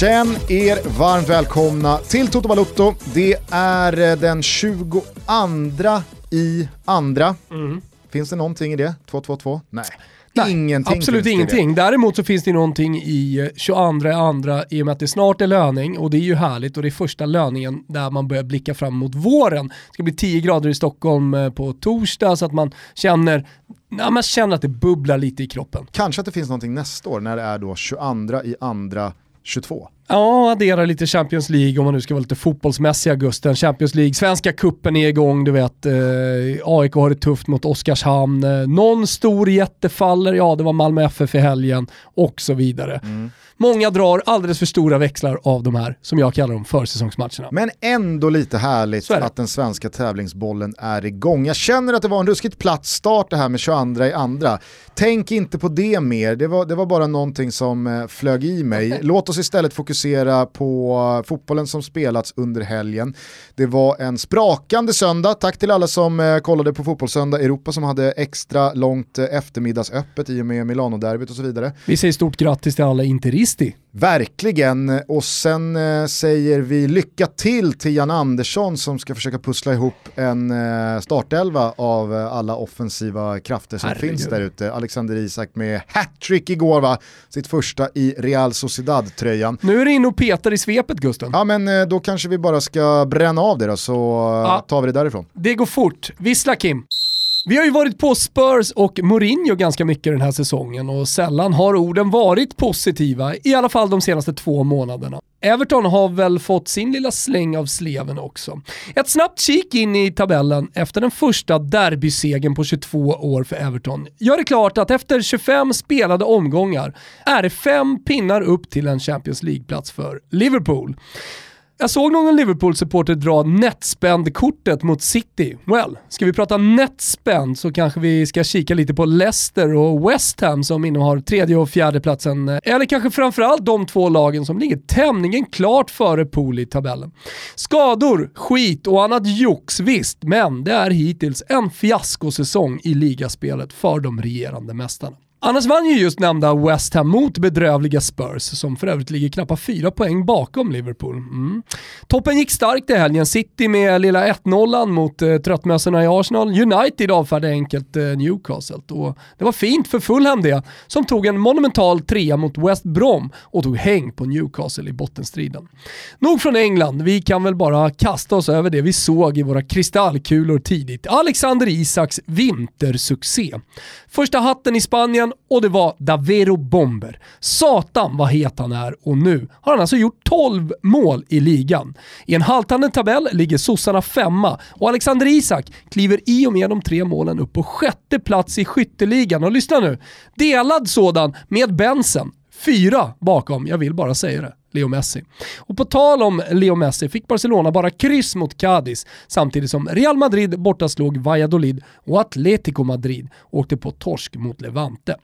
Känn er varmt välkomna till Toto Balotto. Det är eh, den 22 i andra. Mm. Finns det någonting i det? 222? Nej. Nej, ingenting absolut ingenting. Däremot så finns det någonting i 22 eh, andra i och med att det snart är löning och det är ju härligt och det är första löningen där man börjar blicka fram mot våren. Det ska bli 10 grader i Stockholm eh, på torsdag så att man känner Ja, man känner att det bubblar lite i kroppen. Kanske att det finns någonting nästa år när det är då 22 i andra 22. Ja, addera lite Champions League om man nu ska vara lite fotbollsmässig i augusten. Champions League, svenska kuppen är igång, du vet. Eh, AIK har det tufft mot Oskarshamn. Eh, någon stor jättefaller, ja det var Malmö FF i helgen och så vidare. Mm. Många drar alldeles för stora växlar av de här, som jag kallar dem, försäsongsmatcherna. Men ändå lite härligt att den svenska tävlingsbollen är igång. Jag känner att det var en ruskigt platt start det här med 22 i andra. Tänk inte på det mer, det var, det var bara någonting som eh, flög i mig. Låt oss istället fokusera på fotbollen som spelats under helgen. Det var en sprakande söndag, tack till alla som eh, kollade på Fotbollssöndag Europa som hade extra långt eh, eftermiddagsöppet i och med Milano-derbyt och så vidare. Vi säger stort grattis till alla interisti. Verkligen, och sen eh, säger vi lycka till till Jan Andersson som ska försöka pussla ihop en eh, startelva av eh, alla offensiva krafter som Herregud. finns där ute. Alexander Isak med hattrick igår va, sitt första i Real Sociedad-tröjan. Nu är det in och petar i svepet Gusten. Ja men eh, då kanske vi bara ska bränna av det då så ja. tar vi det därifrån. Det går fort. Vissla Kim. Vi har ju varit på Spurs och Mourinho ganska mycket den här säsongen och sällan har orden varit positiva, i alla fall de senaste två månaderna. Everton har väl fått sin lilla släng av sleven också. Ett snabbt kik in i tabellen efter den första derbysegen på 22 år för Everton gör det klart att efter 25 spelade omgångar är det fem pinnar upp till en Champions League-plats för Liverpool. Jag såg någon Liverpool-supporter dra netspend-kortet mot City. Well, ska vi prata netspend så kanske vi ska kika lite på Leicester och West Ham som innehar tredje och fjärde platsen. Eller kanske framförallt de två lagen som ligger tämligen klart före Pool i tabellen. Skador, skit och annat jox, visst, men det är hittills en fiaskosäsong i ligaspelet för de regerande mästarna. Annars vann ju just nämnda West Ham mot bedrövliga Spurs, som för övrigt ligger knappt fyra poäng bakom Liverpool. Mm. Toppen gick starkt i helgen. City med lilla 1-0 mot eh, tröttmössorna i Arsenal. United avfärdade enkelt eh, Newcastle. Och det var fint för Fulham det, som tog en monumental trea mot West Brom och tog häng på Newcastle i bottenstriden. Nog från England, vi kan väl bara kasta oss över det vi såg i våra kristallkulor tidigt. Alexander Isaks vintersuccé. Första hatten i Spanien och det var Davero Bomber. Satan vad het han är och nu har han alltså gjort 12 mål i ligan. I en haltande tabell ligger sossarna femma och Alexander Isak kliver i och med de tre målen upp på sjätte plats i skytteligan. Och lyssna nu, delad sådan med Bensen. Fyra bakom, jag vill bara säga det. Leo Messi. Och på tal om Leo Messi fick Barcelona bara kryss mot Cadiz samtidigt som Real Madrid bortaslog Valladolid och Atletico Madrid åkte på torsk mot Levante.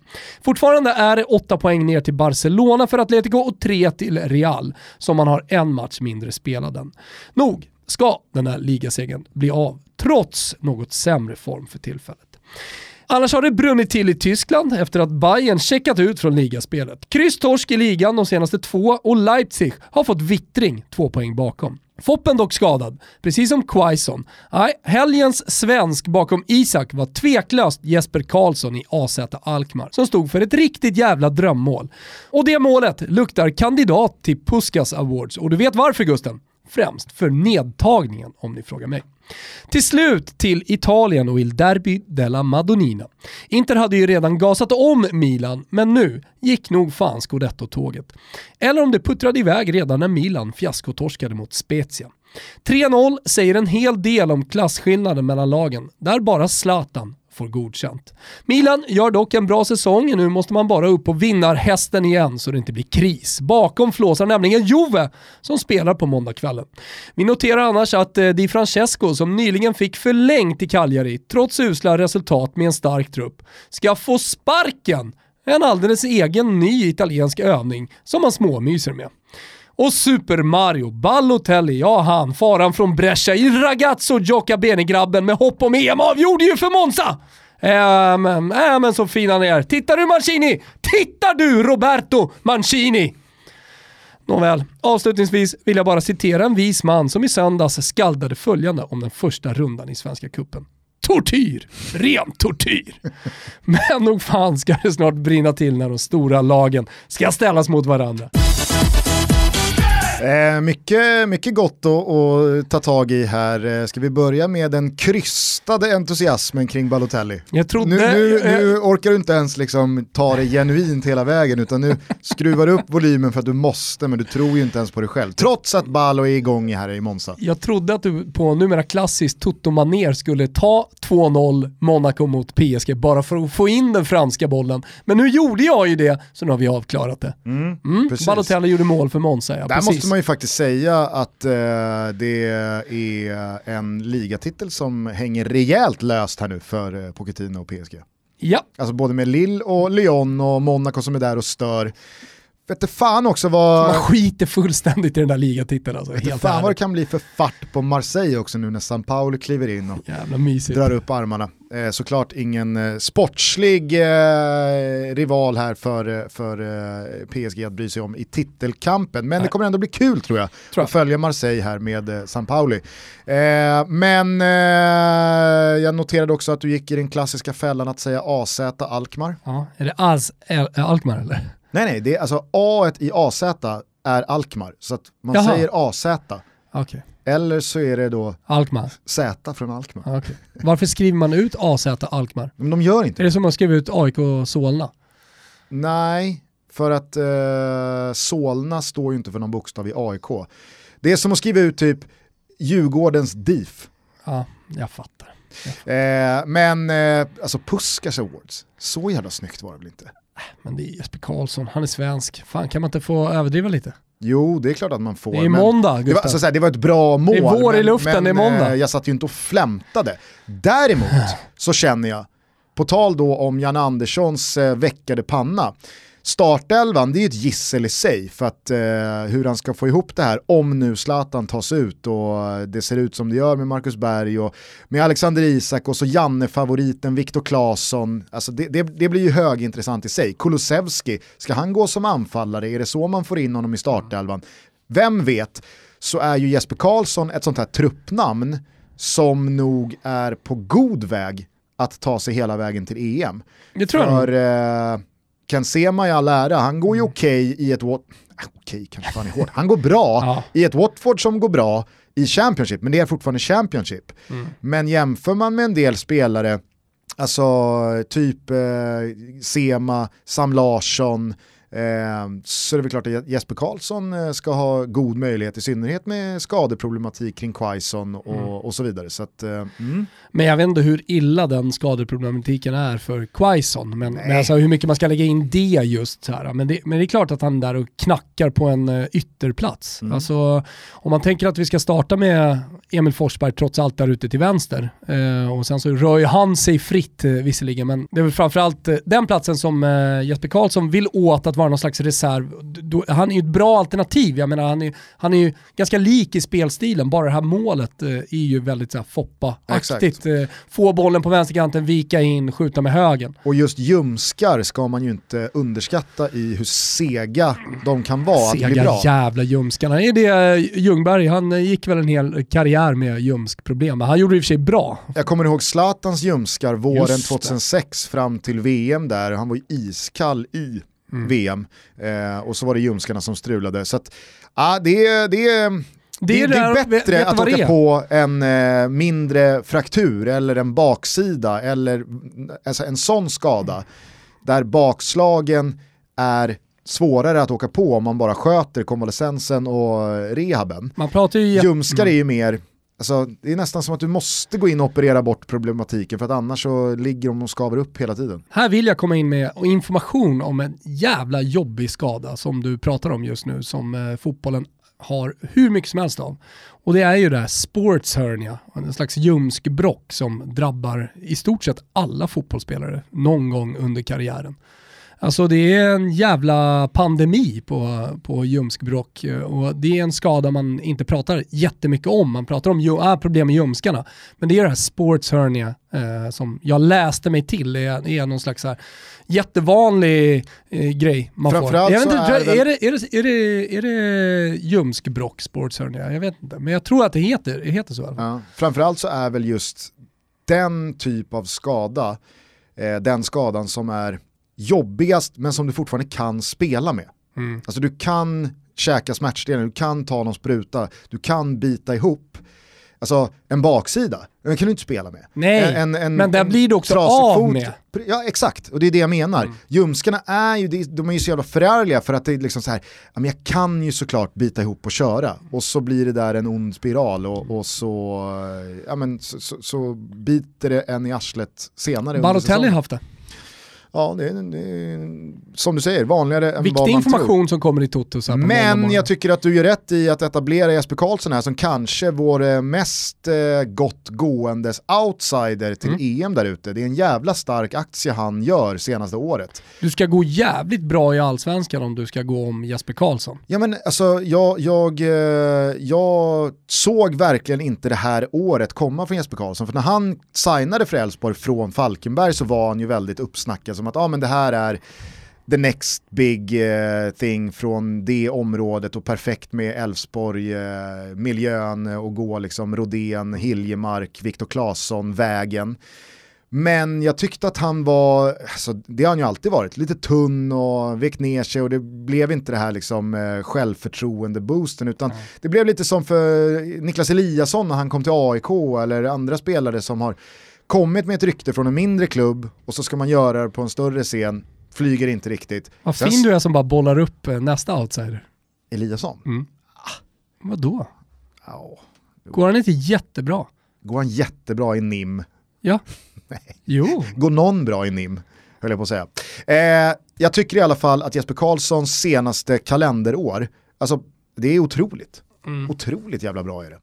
Fortfarande är det åtta poäng ner till Barcelona för Atletico och tre till Real som man har en match mindre spelad än. Nog ska den här ligasegern bli av, trots något sämre form för tillfället. Annars har det brunnit till i Tyskland efter att Bayern checkat ut från ligaspelet. Kryss torsk i ligan de senaste två och Leipzig har fått vittring två poäng bakom. Foppen dock skadad, precis som Quaison. Nej, helgens svensk bakom Isak var tveklöst Jesper Karlsson i AZ Alkmaar, som stod för ett riktigt jävla drömmål. Och det målet luktar kandidat till Puskas Awards, och du vet varför Gusten? Främst för nedtagningen om ni frågar mig. Till slut till Italien och Il Derby della Madonnina. Inter hade ju redan gasat om Milan, men nu gick nog fan scudetto-tåget. Eller om det puttrade iväg redan när Milan fiaskotorskade mot Spezia. 3-0 säger en hel del om klasskillnaden mellan lagen, där bara Zlatan får godkänt. Milan gör dock en bra säsong, nu måste man bara upp på vinnarhästen igen så det inte blir kris. Bakom flåsar nämligen Juve som spelar på måndagskvällen. Vi noterar annars att eh, Di Francesco, som nyligen fick förlängt i Cagliari, trots usla resultat med en stark trupp, ska få sparken en alldeles egen ny italiensk övning som man småmyser med. Och Super Mario Balotelli, ja han, faran från Brescia i Ragazzo Gioca Bene-grabben med hopp om EM avgjorde ju för Monza! Ähm, men, äh, men så fin han är. Tittar du Mancini? Tittar du Roberto Mancini? Nåväl, avslutningsvis vill jag bara citera en vis man som i söndags skaldade följande om den första rundan i Svenska Kuppen. Tortyr! Ren tortyr! Men nog fan ska det snart brinna till när de stora lagen ska ställas mot varandra. Eh, mycket, mycket gott att, att ta tag i här. Eh, ska vi börja med den krystade entusiasmen kring Balotelli? Jag trodde, nu, nu, nu orkar du inte ens liksom ta det genuint hela vägen utan nu skruvar du upp volymen för att du måste men du tror ju inte ens på dig själv. Trots att Balo är igång här i Monza. Jag trodde att du på numera klassiskt toto maner skulle ta 2-0 Monaco mot PSG bara för att få in den franska bollen. Men nu gjorde jag ju det, så nu har vi avklarat det. Mm, mm. Balotelli gjorde mål för Monza, ja, Där precis. Måste man ju faktiskt säga att eh, det är en ligatitel som hänger rejält löst här nu för eh, Pochettino och PSG. Ja. Alltså både med Lille och Lyon och Monaco som är där och stör. Vet fan också vad... Man skiter fullständigt i den där ligatiteln alltså. Vet fan vad det kan bli för fart på Marseille också nu när San Paolo kliver in och drar upp armarna. Eh, såklart ingen eh, sportslig eh, rival här för, eh, för eh, PSG att bry sig om i titelkampen. Men Nej. det kommer ändå bli kul tror jag, tror jag. att följa Marseille här med eh, San Pauli. men jag noterade också att du gick i den klassiska fällan att säga AZ Alkmaar. Ja, är det AZ Alkmaar eller? Nej nej, det är alltså A i AZ är Alkmaar, så att man Jaha. säger AZ. Okay. Eller så är det då Alkmaar. Z från Alkmaar. Okay. Varför skriver man ut AZ Alkmaar? Men de gör inte Är det som att skriva ut AIK och Solna? Nej, för att eh, Solna står ju inte för någon bokstav i AIK. Det är som att skriva ut typ Djurgårdens DIF. Ja, jag fattar. Eh, men eh, alltså Puskars Awards, så jävla snyggt var det väl inte? Men det är Jesper Karlsson, han är svensk. Fan kan man inte få överdriva lite? Jo, det är klart att man får. Det är måndag, det var, så, det var ett bra mål. Det är vår men, i luften, men, det är måndag. Eh, jag satt ju inte och flämtade. Däremot så känner jag, på tal då om Jan Anderssons eh, veckade panna, startelvan, det är ju ett gissel i sig för att eh, hur han ska få ihop det här om nu Zlatan tas ut och det ser ut som det gör med Marcus Berg och med Alexander Isak och så Janne-favoriten Viktor Claesson. Alltså det, det, det, blir ju högintressant i sig. Kulusevski, ska han gå som anfallare? Är det så man får in honom i startelvan? Vem vet, så är ju Jesper Karlsson ett sånt här truppnamn som nog är på god väg att ta sig hela vägen till EM. Det tror jag. För, eh, Ken Sema i all ära, han går ju mm. okej okay i ett... Okej okay, kanske fan är hårt. Han går bra ja. i ett Watford som går bra i Championship, men det är fortfarande Championship. Mm. Men jämför man med en del spelare, alltså typ eh, Sema, Sam Larsson, Eh, så är det väl klart att Jesper Karlsson eh, ska ha god möjlighet, i synnerhet med skadeproblematik kring Quaison och, mm. och så vidare. Så att, eh, mm. Men jag vet inte hur illa den skadeproblematiken är för Quaison, men, men alltså hur mycket man ska lägga in det just så här. Men det, men det är klart att han är där och knackar på en ytterplats. Mm. Alltså, om man tänker att vi ska starta med Emil Forsberg trots allt där ute till vänster. Eh, och sen så rör ju han sig fritt eh, visserligen, men det är väl framförallt eh, den platsen som eh, Jesper Karlsson vill åt att vara någon slags reserv. Då, han är ju ett bra alternativ, jag menar han är, han är ju ganska lik i spelstilen, bara det här målet eh, är ju väldigt så Foppa-aktigt. Eh, få bollen på vänsterkanten, vika in, skjuta med högen. Och just ljumskar ska man ju inte underskatta i hur sega de kan vara sega att bli bra. jävla ljumskarna. Är det eh, Ljungberg, han gick väl en hel karriär med ljumskproblem, men han gjorde det i och för sig bra. Jag kommer ihåg Zlatans ljumskar våren 2006 fram till VM där, han var ju iskall i mm. VM. Eh, och så var det ljumskarna som strulade. Så att, ah, det, det, det, det, är, det är bättre vet, att åka på en eh, mindre fraktur eller en baksida eller alltså en sån skada mm. där bakslagen är svårare att åka på om man bara sköter konvalescensen och rehaben. Man pratar ju... Ljumskar mm. är ju mer Alltså, det är nästan som att du måste gå in och operera bort problematiken för att annars så ligger de och skaver upp hela tiden. Här vill jag komma in med information om en jävla jobbig skada som du pratar om just nu som eh, fotbollen har hur mycket som helst av. Och det är ju det här sports hernia, en slags ljumskbråck som drabbar i stort sett alla fotbollsspelare någon gång under karriären. Alltså det är en jävla pandemi på, på ljumskbråck och det är en skada man inte pratar jättemycket om. Man pratar om äh, problem med ljumskarna. Men det är det här sports hernia eh, som jag läste mig till är, är någon slags här jättevanlig eh, grej man Framförallt får. Jag vet inte, är, det, är, det, är, det, är det ljumskbråck sports hernia? Jag vet inte, men jag tror att det heter, det heter så. Ja. Framförallt så är väl just den typ av skada, eh, den skadan som är jobbigast men som du fortfarande kan spela med. Mm. Alltså du kan käka smärtstillande, du kan ta någon spruta, du kan bita ihop. Alltså en baksida, den kan du inte spela med. Nej, en, en, men där blir du också av fot. med. Ja exakt, och det är det jag menar. Mm. Ljumskarna är ju, de är ju så jävla förargliga för att det är liksom så här, jag kan ju såklart bita ihop och köra. Och så blir det där en ond spiral och, och så, ja, men, så, så, så biter det en i arslet senare. Balotelli har haft det. Ja, det är, det är, som du säger, vanligare än Viktig vad man information tror. som kommer i på Men jag tycker att du gör rätt i att etablera Jesper Karlsson här som kanske vår eh, mest eh, gott gåendes outsider till mm. EM där ute. Det är en jävla stark aktie han gör senaste året. Du ska gå jävligt bra i allsvenskan om du ska gå om Jesper Karlsson. Ja men alltså jag, jag, eh, jag såg verkligen inte det här året komma från Jesper Karlsson. För när han signade för Elfsborg från Falkenberg så var han ju väldigt uppsnackad som att ah, men det här är the next big uh, thing från det området och perfekt med Elfsborg, uh, miljön och gå liksom Rodén, Hiljemark, Viktor Claesson, vägen. Men jag tyckte att han var, alltså, det har han ju alltid varit, lite tunn och vek ner sig och det blev inte det här liksom eh, självförtroende-boosten utan mm. det blev lite som för Niklas Eliasson när han kom till AIK eller andra spelare som har kommit med ett rykte från en mindre klubb och så ska man göra det på en större scen, flyger inte riktigt. Vad fin du är som bara bollar upp eh, nästa outsider. Eliasson? Mm. Ah. Vadå? Oh. Går han inte jättebra? Går han jättebra i NIM? Ja. Nej. Jo. Går någon bra i NIM? Höll jag på att säga. Eh, jag tycker i alla fall att Jesper Karlssons senaste kalenderår, alltså det är otroligt. Mm. Otroligt jävla bra är det.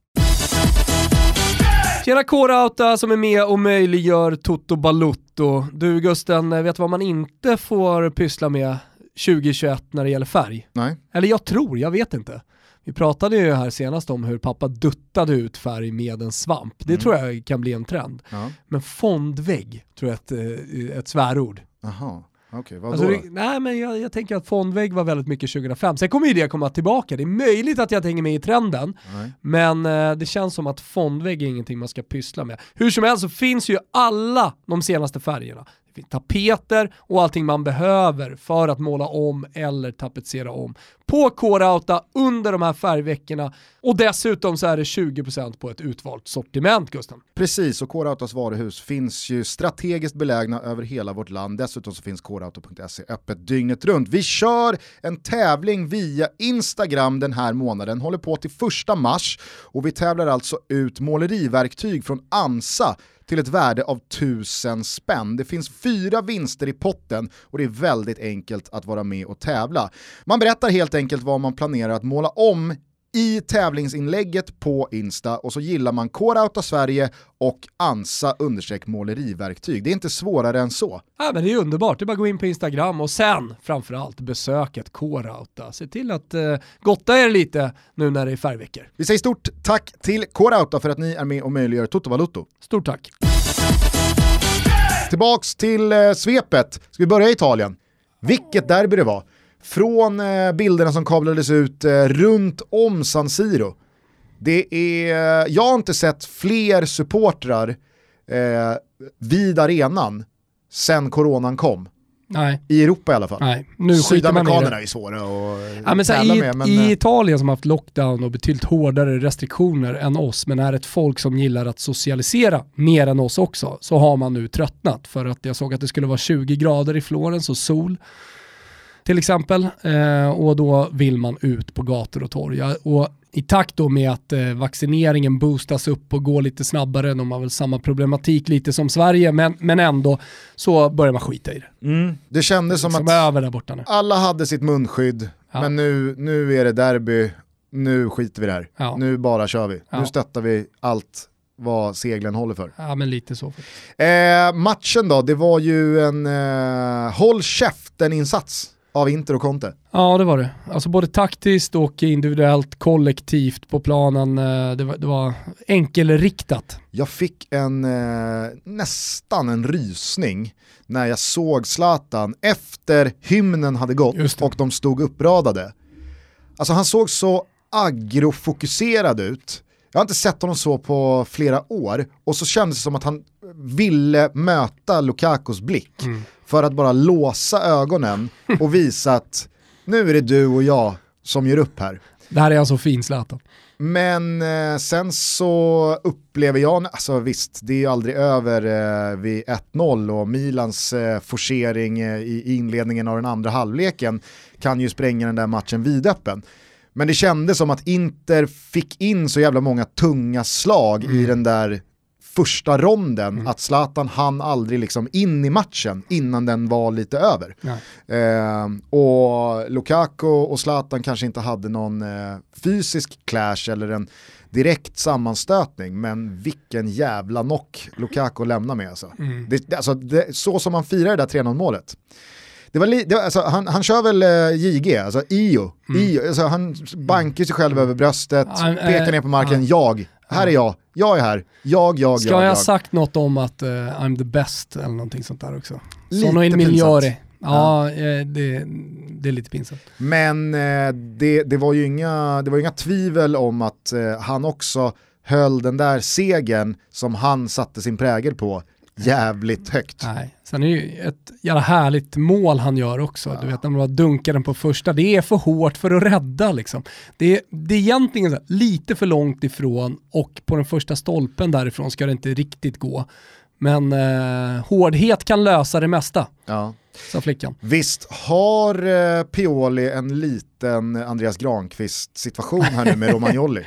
Tjena Kårauta som är med och möjliggör Toto Balutto. Du Gusten, vet vad man inte får pyssla med 2021 när det gäller färg? Nej. Eller jag tror, jag vet inte. Vi pratade ju här senast om hur pappa duttade ut färg med en svamp. Det mm. tror jag kan bli en trend. Ja. Men fondvägg tror jag är ett, eh, ett svärord. Aha. Okay, vad alltså, det, nej men jag, jag, tänker att fondvägg var väldigt mycket 2005. Sen kommer ju det komma tillbaka. Det är möjligt att jag hänger med i trenden, nej. men eh, det känns som att fondvägg är ingenting man ska pyssla med. Hur som helst så finns ju alla de senaste färgerna tapeter och allting man behöver för att måla om eller tapetsera om på K-Rauta under de här färgveckorna och dessutom så är det 20% på ett utvalt sortiment Gusten. Precis och K-Rautas varuhus finns ju strategiskt belägna över hela vårt land. Dessutom så finns krauta.se öppet dygnet runt. Vi kör en tävling via Instagram den här månaden, håller på till första mars och vi tävlar alltså ut måleriverktyg från Ansa till ett värde av 1000 spänn. Det finns fyra vinster i potten och det är väldigt enkelt att vara med och tävla. Man berättar helt enkelt vad man planerar att måla om i tävlingsinlägget på Insta och så gillar man Core Sverige och Ansa understreck måleriverktyg. Det är inte svårare än så. Ja, men det är underbart, det är bara att gå in på Instagram och sen framförallt besök ett Core Se till att eh, gotta er lite nu när det är färgveckor. Vi säger stort tack till Core för att ni är med och möjliggör Toto Valuto. Stort tack. Tillbaks till eh, svepet. Ska vi börja i Italien? Vilket derby det var. Från eh, bilderna som kablades ut eh, runt om San Siro. Det är, jag har inte sett fler supportrar eh, vid arenan sen coronan kom. Nej. I Europa i alla fall. Nej. Nu Sydamerikanerna är svåra att ja, men så i, med. Men... I eh, Italien som har haft lockdown och betydligt hårdare restriktioner än oss, men är ett folk som gillar att socialisera mer än oss också, så har man nu tröttnat. För att jag såg att det skulle vara 20 grader i Florens och sol till exempel. Eh, och då vill man ut på gator och torg. Och i takt då med att eh, vaccineringen boostas upp och går lite snabbare, de har väl samma problematik lite som Sverige, men, men ändå så börjar man skita i det. Mm. Det kändes som, som att över där borta nu. alla hade sitt munskydd, ja. men nu, nu är det derby, nu skiter vi där. Ja. Nu bara kör vi. Ja. Nu stöttar vi allt vad seglen håller för. Ja men lite så. Eh, matchen då, det var ju en eh, håll käften-insats av Inter och Conte. Ja det var det. Alltså både taktiskt och individuellt, kollektivt på planen. Eh, det var, det var enkelriktat. Jag fick en, eh, nästan en rysning när jag såg Zlatan efter hymnen hade gått och de stod uppradade. Alltså han såg så agrofokuserad ut. Jag har inte sett honom så på flera år och så kändes det som att han ville möta Lukakos blick mm. För att bara låsa ögonen och visa att nu är det du och jag som gör upp här. Det här är alltså fin Zlatan. Men eh, sen så upplever jag, alltså visst, det är ju aldrig över eh, vid 1-0 och Milans eh, forcering eh, i inledningen av den andra halvleken kan ju spränga den där matchen vidöppen. Men det kändes som att Inter fick in så jävla många tunga slag mm. i den där första ronden, mm. att Zlatan hann aldrig liksom in i matchen innan den var lite över. Eh, och Lukaku och Zlatan kanske inte hade någon eh, fysisk clash eller en direkt sammanstötning, men vilken jävla knock Lukaku lämnar med alltså. Mm. Det, alltså det, så som man firar det där 3-0 målet. Det var li, det var, alltså, han, han kör väl uh, JG, alltså IO. Mm. IO alltså, han bankar sig själv över bröstet, uh, pekar ner på marken, uh, jag, här är jag, jag är här, jag, jag, Ska jag. jag ha sagt något om att uh, I'm the best eller någonting sånt där också? Lite Sono migliore. Ja, ja. Det, det, är lite pinsamt. Men det, det, var ju inga, det var inga tvivel om att han också höll den där segern som han satte sin prägel på jävligt högt. Nej. Sen är det ju ett jävla härligt mål han gör också. Ja. Du vet när man bara dunkar den på första, det är för hårt för att rädda liksom. Det är, det är egentligen så, lite för långt ifrån och på den första stolpen därifrån ska det inte riktigt gå. Men eh, hårdhet kan lösa det mesta. Ja. Sa flickan. Visst har eh, Pioli en liten Andreas Granqvist situation här nu med Romagnoli?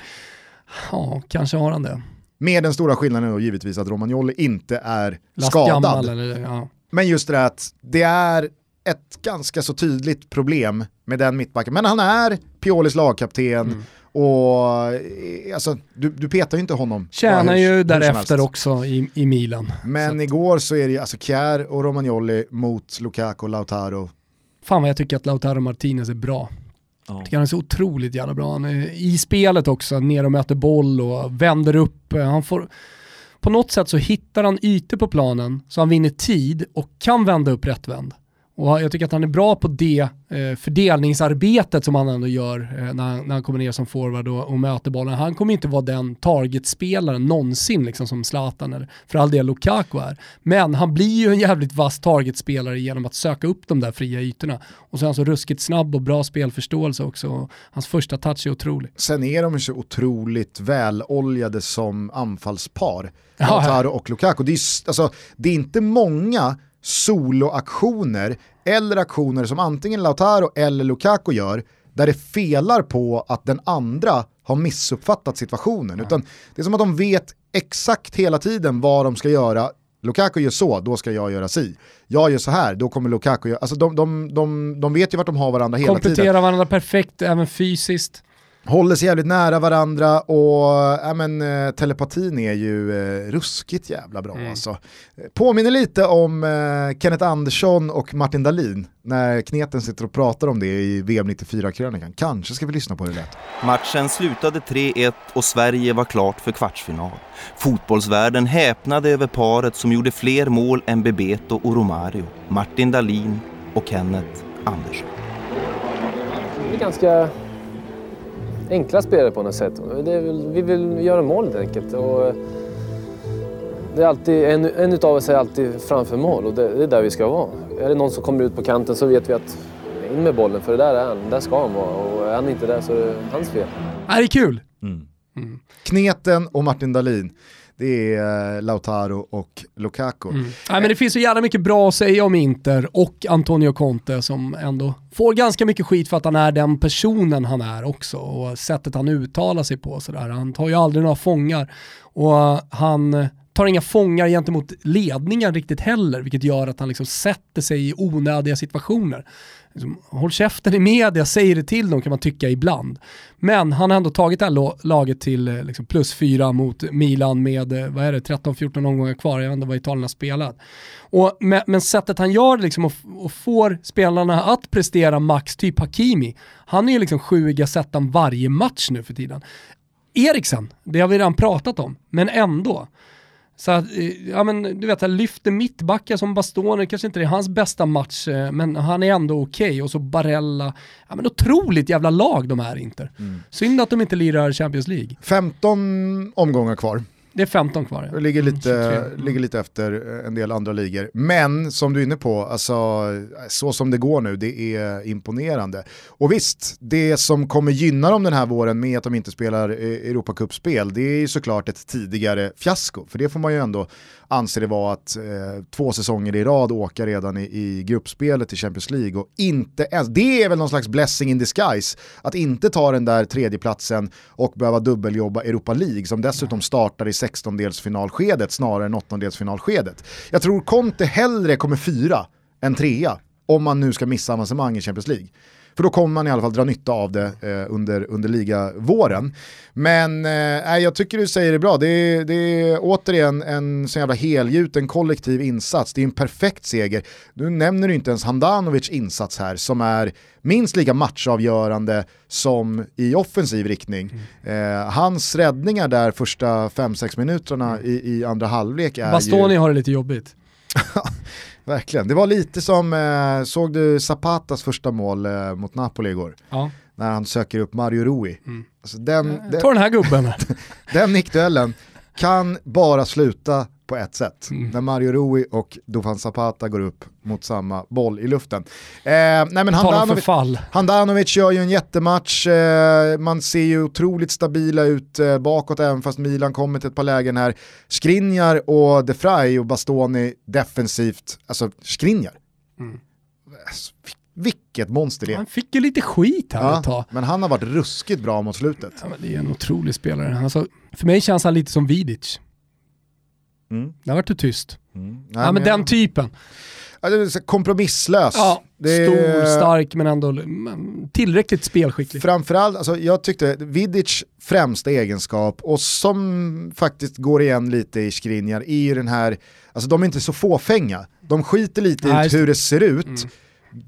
ja, kanske har han det. Med den stora skillnaden då givetvis att Romagnoli inte är skadad. Eller, ja. Men just det att det är ett ganska så tydligt problem med den mittbacken. Men han är Piolis lagkapten mm. och eh, alltså, du, du petar ju inte honom. Tjänar ju därefter också i, i Milan. Men så igår så är det alltså Kjär och Romagnoli mot Lukaku och Lautaro. Fan vad jag tycker att Lautaro Martinez är bra. Ja. tycker han är så otroligt jävla bra. Han är i spelet också, ner och möter boll och vänder upp. Han får, på något sätt så hittar han ytor på planen så han vinner tid och kan vända upp rättvänd. Och jag tycker att han är bra på det eh, fördelningsarbetet som han ändå gör eh, när, han, när han kommer ner som forward och, och möter bollen. Han kommer inte vara den targetspelaren någonsin liksom som Zlatan eller för all del Lukaku är. Men han blir ju en jävligt vass targetspelare genom att söka upp de där fria ytorna. Och så är han så ruskigt snabb och bra spelförståelse också. Hans första touch är otrolig. Sen är de ju så otroligt väloljade som anfallspar. Lautaro och Lukaku. Det är, alltså, det är inte många soloaktioner eller aktioner som antingen Lautaro eller Lukaku gör där det felar på att den andra har missuppfattat situationen. Utan det är som att de vet exakt hela tiden vad de ska göra. Lukaku gör så, då ska jag göra si. Jag gör så här, då kommer Lukaku göra... Alltså de, de, de, de vet ju vart de har varandra hela tiden. Kompletterar varandra perfekt, även fysiskt håller sig jävligt nära varandra och äh, men, äh, telepatin är ju äh, ruskigt jävla bra mm. alltså. Påminner lite om äh, Kenneth Andersson och Martin Dahlin när Kneten sitter och pratar om det i VM 94-krönikan. Kanske ska vi lyssna på det lätt. Matchen slutade 3-1 och Sverige var klart för kvartsfinal. Fotbollsvärlden häpnade över paret som gjorde fler mål än Bebeto och Romario, Martin Dahlin och Kenneth Andersson. Det är ganska enkla spelare på något sätt. Väl, vi vill göra mål helt enkelt. Och det är alltid, en, en utav oss är alltid framför mål och det, det, är där vi ska vara. Är det någon som kommer ut på kanten så vet vi att in med bollen för det där är han, där ska han vara och är han inte där så är det hans fel. Det är kul! Mm. Mm. Kneten och Martin Dahlin det är eh, Lautaro och Lukaku. Mm. Nej, men det finns så jävla mycket bra att säga om Inter och Antonio Conte som ändå får ganska mycket skit för att han är den personen han är också och sättet han uttalar sig på. Sådär. Han tar ju aldrig några fångar och eh, han tar inga fångar gentemot ledningen riktigt heller, vilket gör att han liksom sätter sig i onödiga situationer. Liksom, håll käften i media, säg det till dem kan man tycka ibland. Men han har ändå tagit det här laget till eh, liksom plus fyra mot Milan med, eh, vad är det, 13-14 omgångar kvar, jag vet inte vad Italien har spelat. Och, men, men sättet han gör det liksom och, och, får spelarna att prestera max, typ Hakimi, han är ju liksom sju i Gazettan varje match nu för tiden. Eriksen, det har vi redan pratat om, men ändå. Så att, eh, ja men du vet, han lyfter mittbackar som Bastone, kanske inte det är hans bästa match, eh, men han är ändå okej. Okay. Och så Barella, ja men otroligt jävla lag de är inte. Mm. Synd att de inte lirar Champions League. 15 omgångar kvar. Det är 15 kvar. Ja. Ligger, lite, mm. ligger lite efter en del andra ligor. Men som du är inne på, alltså, så som det går nu, det är imponerande. Och visst, det som kommer gynna dem den här våren med att de inte spelar Europacup-spel, det är ju såklart ett tidigare fiasko. För det får man ju ändå anser det vara att eh, två säsonger i rad åka redan i, i gruppspelet i Champions League och inte ens, det är väl någon slags blessing in disguise, att inte ta den där tredjeplatsen och behöva dubbeljobba Europa League som dessutom startar i 16-delsfinalskedet snarare än 8-delsfinalskedet. Jag tror Conte hellre kommer fyra än trea om man nu ska missa avancemang i Champions League. För då kommer man i alla fall dra nytta av det eh, under, under ligavåren. Men eh, jag tycker du säger det bra, det är, det är återigen en så jävla helgjuten kollektiv insats. Det är en perfekt seger. Nu nämner du inte ens Handanovic insats här som är minst lika matchavgörande som i offensiv riktning. Mm. Eh, hans räddningar där första 5-6 minuterna i, i andra halvlek är Bastoni ju... har det lite jobbigt. Verkligen, det var lite som, eh, såg du Zapatas första mål eh, mot Napoli igår? Ja. När han söker upp Mario Rui. Mm. Alltså den, den, Ta den här gubben. den nickduellen kan bara sluta på ett sätt. Mm. När Mario Rui och Dufan Zapata går upp mot samma boll i luften. Eh, nej men Handanovic, Handanovic gör ju en jättematch, eh, man ser ju otroligt stabila ut eh, bakåt även fast Milan kommer till ett par lägen här. Skriniar och De Frey och Bastoni defensivt, alltså Skriniar. Mm. Vilket monster det är. Han fick ju lite skit här ja, ett tag. Men han har varit ruskigt bra mot slutet. Ja, det är en otrolig spelare. Alltså, för mig känns han lite som Vidic. Mm. Där vart du tyst. Mm. Nej, ja, men, den typen. Ja, kompromisslös. Ja, det stor, stark men ändå tillräckligt spelskicklig. Framförallt, alltså, jag tyckte Vidic främsta egenskap och som faktiskt går igen lite i Skriniar är ju den här, alltså de är inte så fåfänga. De skiter lite i hur det ser ut. Mm.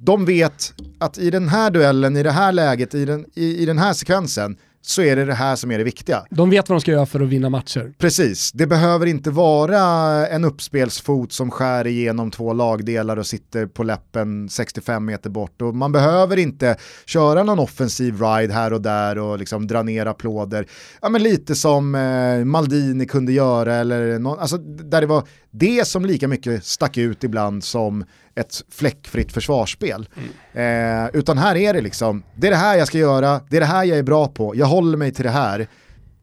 De vet att i den här duellen, i det här läget, i den, i, i den här sekvensen, så är det det här som är det viktiga. De vet vad de ska göra för att vinna matcher. Precis, det behöver inte vara en uppspelsfot som skär igenom två lagdelar och sitter på läppen 65 meter bort. Och man behöver inte köra någon offensiv ride här och där och liksom dra ner applåder. Ja, men lite som eh, Maldini kunde göra, eller någon, alltså, där det var det som lika mycket stack ut ibland som ett fläckfritt försvarsspel. Mm. Eh, utan här är det liksom, det är det här jag ska göra, det är det här jag är bra på, jag håller mig till det här.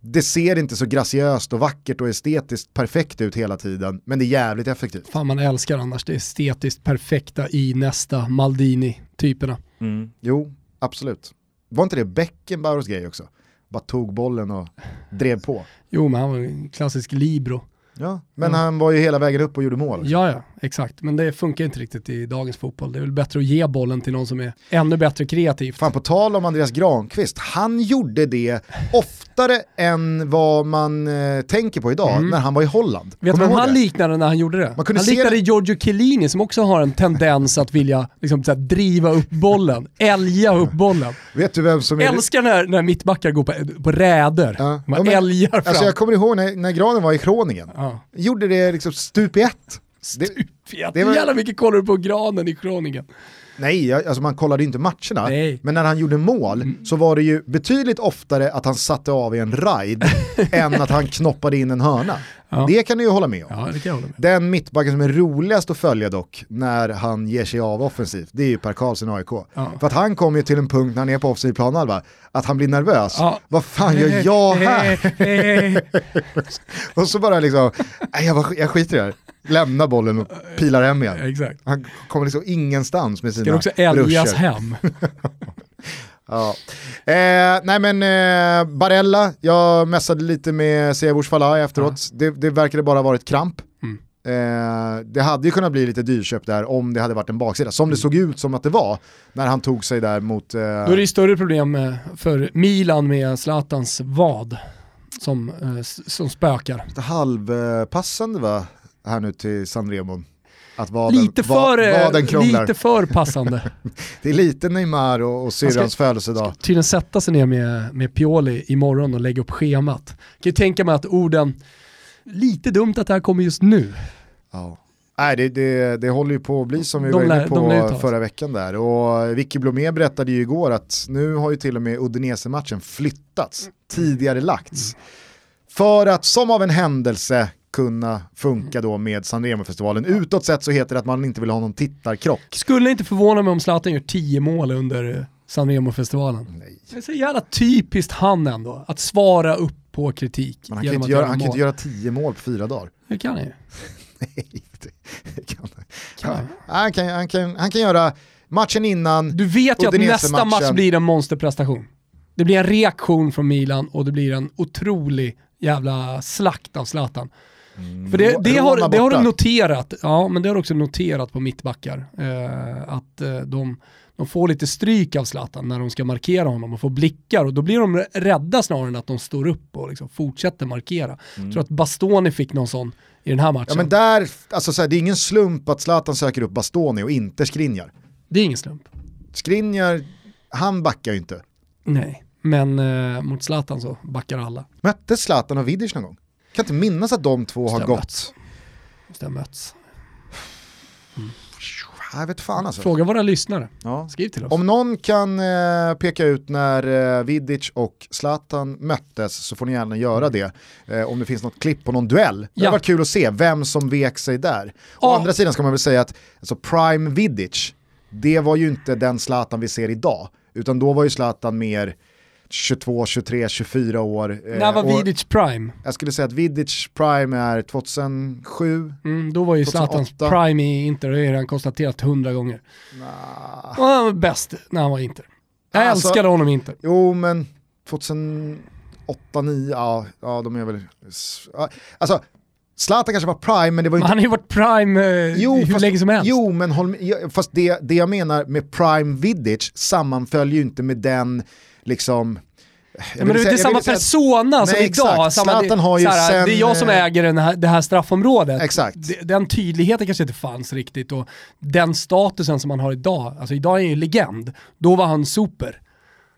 Det ser inte så graciöst och vackert och estetiskt perfekt ut hela tiden, men det är jävligt effektivt. Fan man älskar annars det estetiskt perfekta i nästa Maldini-typerna. Mm. Jo, absolut. Var inte det Beckenbauers grej också? Bara tog bollen och drev på. Jo, men han var en klassisk libero. Ja, men ja. han var ju hela vägen upp och gjorde mål. Ja, ja, exakt. Men det funkar inte riktigt i dagens fotboll. Det är väl bättre att ge bollen till någon som är ännu bättre kreativt. Fan, på tal om Andreas Granqvist, han gjorde det oftare än vad man eh, tänker på idag mm. när han var i Holland. Vet du vad han liknade när han gjorde det? han liknade det. Giorgio Chiellini som också har en tendens att vilja liksom, här, driva upp bollen, älga upp bollen. Vet du vem som är Älskar när, när mittbackar går på, på räder. Ja. Man ja, älgar fram. Alltså jag kommer ihåg när, när Granen var i Kroningen. Ja. Gjorde det liksom stup i ett. Stup i ett? Hur jävla mycket kollar du på granen i Kroningen? Nej, alltså man kollade inte matcherna. Nej. Men när han gjorde mål mm. så var det ju betydligt oftare att han satte av i en ride än att han knoppade in en hörna. Ja. Det kan du ju hålla med om. Ja, det kan jag hålla med. Den mittbacken som är roligast att följa dock när han ger sig av offensivt, det är ju Per Karlsson AIK. Ja. För att han kommer ju till en punkt när han är på offensiv planhalva, att han blir nervös. Ja. Vad fan gör jag här? och så bara liksom, jag, jag skiter i det här lämnar bollen och pilar hem igen. Exakt. Han kommer liksom ingenstans med sina. Ska också älgas hem. Ja. Eh, nej men eh, Barella, jag mässade lite med Sevors Falai efteråt. Ja. Det, det verkade bara varit kramp. Mm. Eh, det hade ju kunnat bli lite dyrköp där om det hade varit en baksida, som det mm. såg ut som att det var när han tog sig där mot... Eh... Då är det större problem för Milan med Zlatans vad som, eh, som spökar. Lite halvpassande va, här nu till San Remo. Att vaden, lite, för, vaden lite för passande. det är lite Neymar och, och syrrans födelsedag. Tydligen sätta sig ner med, med Pioli imorgon och lägga upp schemat. Kan ju tänka mig att orden, lite dumt att det här kommer just nu. Ja. Nej, det, det, det håller ju på att bli som vi de var inne på förra veckan där. Och Vicky Blomé berättade ju igår att nu har ju till och med Udinese-matchen flyttats, tidigare lagts. Mm. För att som av en händelse kunna funka då med San Remo-festivalen. Utåt sett så heter det att man inte vill ha någon tittarkrock. Skulle inte förvåna mig om Zlatan gör tio mål under San Remo-festivalen. Det är så jävla typiskt han ändå, att svara upp på kritik. Men han kan, inte göra, han kan inte göra tio mål på fyra dagar. Det kan han ju. Nej, det kan, kan. Han, kan, han, kan, han kan göra matchen innan Du vet ju att nästa match blir en monsterprestation. Det blir en reaktion från Milan och det blir en otrolig jävla slakt av Zlatan. Mm. För det, det har, det har de noterat, ja men det har också noterat på mittbackar. Eh, att eh, de, de får lite stryk av Zlatan när de ska markera honom och får blickar och då blir de rädda snarare än att de står upp och liksom fortsätter markera. Mm. Jag tror att Bastoni fick någon sån i den här matchen. Ja men där, alltså så här, det är ingen slump att Zlatan söker upp Bastoni och inte Skriniar. Det är ingen slump. Skriniar, han backar ju inte. Nej, men eh, mot Zlatan så backar alla. Mötte Zlatan och Vidic någon gång? Kan inte minnas att de två har gått. Måste ha mötts. Mm. Jag vet fan alltså. Fråga våra lyssnare. Ja. Skriv till oss. Om någon kan eh, peka ut när eh, Vidic och Zlatan möttes så får ni gärna göra det. Eh, om det finns något klipp på någon duell. Det ja. var kul att se vem som vek sig där. Å andra sidan ska man väl säga att alltså, Prime Vidic, det var ju inte den Zlatan vi ser idag. Utan då var ju Zlatan mer 22, 23, 24 år. När var eh, Vidic prime? Jag skulle säga att Vidic prime är 2007. Mm, då var ju Zlatans prime i Inter, det har han konstaterat hundra gånger. Nah. han var bäst när han var Inter. Jag alltså, älskade honom i Inter. Jo men 2008, 2009, ja, ja de är väl... Alltså Zlatan kanske var prime men det var ju inte... Han har ju varit prime eh, jo, hur fast, länge som helst. Jo men håll, fast det, det jag menar med prime Vidic sammanföljer ju inte med den liksom men det är inte samma persona som nej, idag. Samma, det, har ju såhär, sen, det är jag som äger den här, det här straffområdet. Exakt. Den tydligheten kanske inte fanns riktigt och den statusen som man har idag, alltså idag är han ju legend. Då var han super.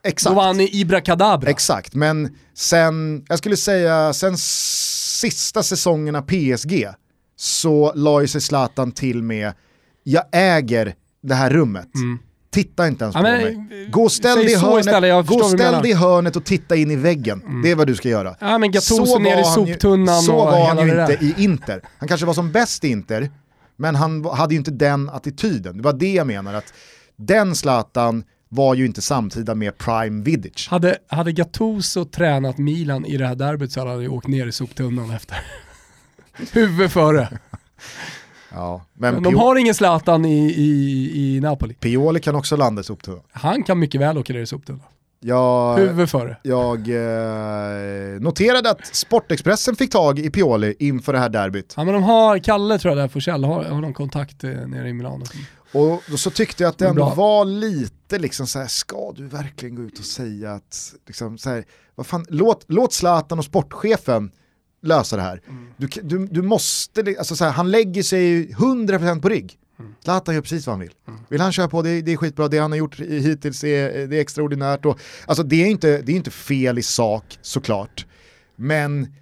Exakt. Då var han Ibra Kadabra. Exakt, men sen, jag skulle säga, sen sista säsongerna PSG så la ju sig Zlatan till med, jag äger det här rummet. Mm. Titta inte ens ja, på men, mig. Gå och ställ dig i hörnet, gå ställ dig hörnet och titta in i väggen. Mm. Det är vad du ska göra. Ja men Gattuso ner i soptunnan Så var han ju inte i Inter. Han kanske var som bäst i Inter, men han hade ju inte den attityden. Det var det jag menar, att den Zlatan var ju inte samtida med Prime Vidic. Hade, hade Gattuso tränat Milan i det här derbyt så hade han ju åkt ner i soptunnan efter. Huvud före. Ja, men, men de har ingen Zlatan i, i, i Napoli. Pioli kan också landa i soptunnan. Han kan mycket väl åka ner i soptunnan. Jag, Huvud före. Jag eh, noterade att Sportexpressen fick tag i Pioli inför det här derbyt. Ja men de har, Kalle tror jag där, Forsell, har, har de kontakt eh, nere i Milano. Och då så tyckte jag att det ändå var lite liksom så här, ska du verkligen gå ut och säga att, liksom så här, vad fan, låt, låt Zlatan och sportchefen lösa det här. Mm. Du, du, du måste, alltså så här, han lägger sig 100% på rygg. Mm. Zlatan gör precis vad han vill. Mm. Vill han köra på, det, det är skitbra, det han har gjort hittills är, det är extraordinärt. Och, alltså det är, inte, det är inte fel i sak såklart, men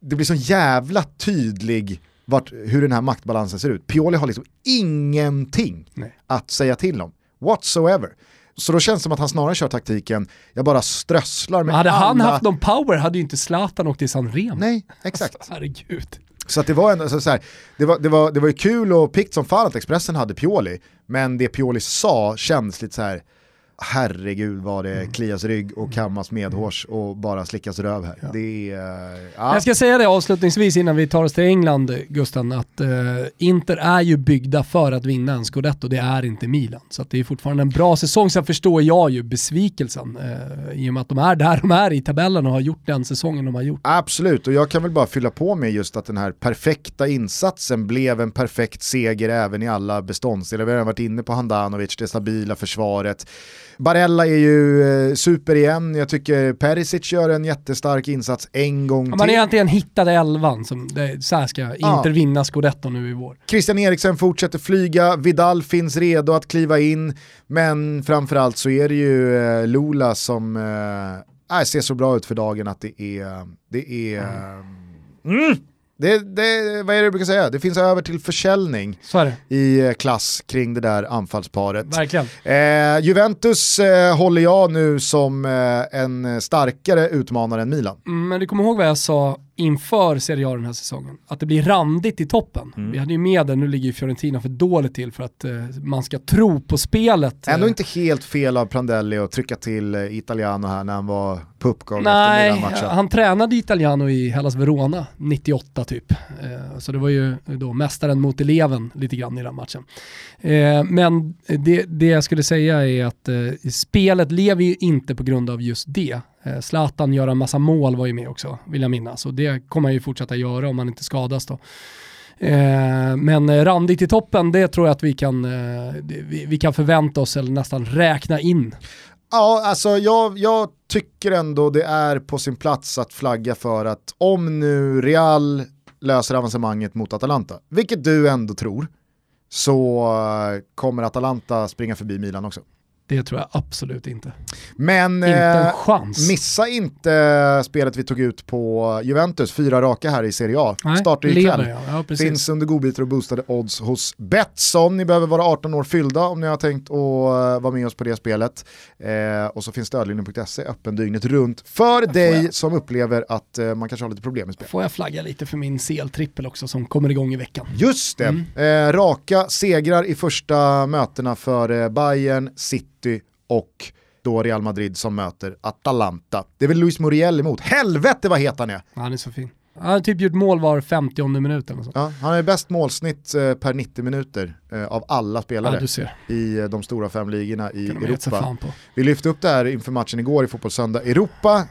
det blir så jävla tydlig vart, hur den här maktbalansen ser ut. Pioli har liksom ingenting Nej. att säga till om, whatsoever. Så då känns det som att han snarare kör taktiken, jag bara strösslar med hade alla... han haft någon power hade ju inte Zlatan åkt till San Remo. Nej, exakt. Alltså, herregud. Så att det var ändå, så här, det, var, det, var, det var ju kul och pikt som fan att Expressen hade Pioli, men det Pioli sa kändes lite så här, herregud vad det mm. klias rygg och kammas medhårs och bara slickas röv här. Ja. Det är, ja. Jag ska säga det avslutningsvis innan vi tar oss till England, Gusten, att uh, Inter är ju byggda för att vinna en scudetto, det är inte Milan. Så det är fortfarande en bra säsong, sen förstår jag ju besvikelsen uh, i och med att de är där de är i tabellen och har gjort den säsongen de har gjort. Absolut, och jag kan väl bara fylla på med just att den här perfekta insatsen blev en perfekt seger även i alla beståndsdelar. Vi har varit inne på Handanovic, det stabila försvaret. Barella är ju eh, super igen, jag tycker Perisic gör en jättestark insats en gång till. Man är egentligen hittade elvan, som det, så här ska Inter ja. vinna scudetto nu i vår. Christian Eriksen fortsätter flyga, Vidal finns redo att kliva in, men framförallt så är det ju eh, Lula som äh, ser så bra ut för dagen att det är, det är mm. Mm det, det, vad är det du brukar säga? Det finns över till försäljning i eh, klass kring det där anfallsparet. Verkligen. Eh, Juventus eh, håller jag nu som eh, en starkare utmanare än Milan. Mm, men du kommer ihåg vad jag sa inför Serie A den här säsongen. Att det blir randigt i toppen. Mm. Vi hade ju med det, nu ligger ju Fiorentina för dåligt till för att eh, man ska tro på spelet. Ändå inte helt fel av Prandelli att trycka till eh, Italiano här när han var på uppgång Nej, efter matchen. han tränade Italiano i Hellas Verona 98 typ. Eh, så det var ju då mästaren mot eleven lite grann i den matchen. Eh, men det, det jag skulle säga är att eh, spelet lever ju inte på grund av just det. Zlatan gör en massa mål var ju med också, vill jag minnas. Och det kommer han ju fortsätta göra om han inte skadas då. Eh, men randigt i toppen, det tror jag att vi kan, eh, vi, kan förvänta oss eller nästan räkna in. Ja, alltså jag, jag tycker ändå det är på sin plats att flagga för att om nu Real löser avancemanget mot Atalanta, vilket du ändå tror, så eh, kommer Atalanta springa förbi Milan också. Det tror jag absolut inte. Men inte en eh, chans. missa inte spelet vi tog ut på Juventus, fyra raka här i Serie A. Nej, Startar ikväll. Ja. Ja, Finns under godbitar och boostade odds hos Betsson. Ni behöver vara 18 år fyllda om ni har tänkt att uh, vara med oss på det spelet. Eh, och så finns stödlinjen.se öppen dygnet runt för dig jag... som upplever att uh, man kanske har lite problem med spel. Får jag flagga lite för min CL-trippel också som kommer igång i veckan? Just det, mm. eh, raka segrar i första mötena för eh, Bayern, City City och då Real Madrid som möter Atalanta. Det är väl Luis Muriel emot. Helvete vad het han är! Han är så fin. Han har typ gjort mål var 50 minut eller sånt. Ja, han är bäst målsnitt eh, per 90 minuter eh, av alla spelare ja, i eh, de stora fem ligorna i Europa. Vi lyfte upp det här inför matchen igår i Fotbollssöndag Europa.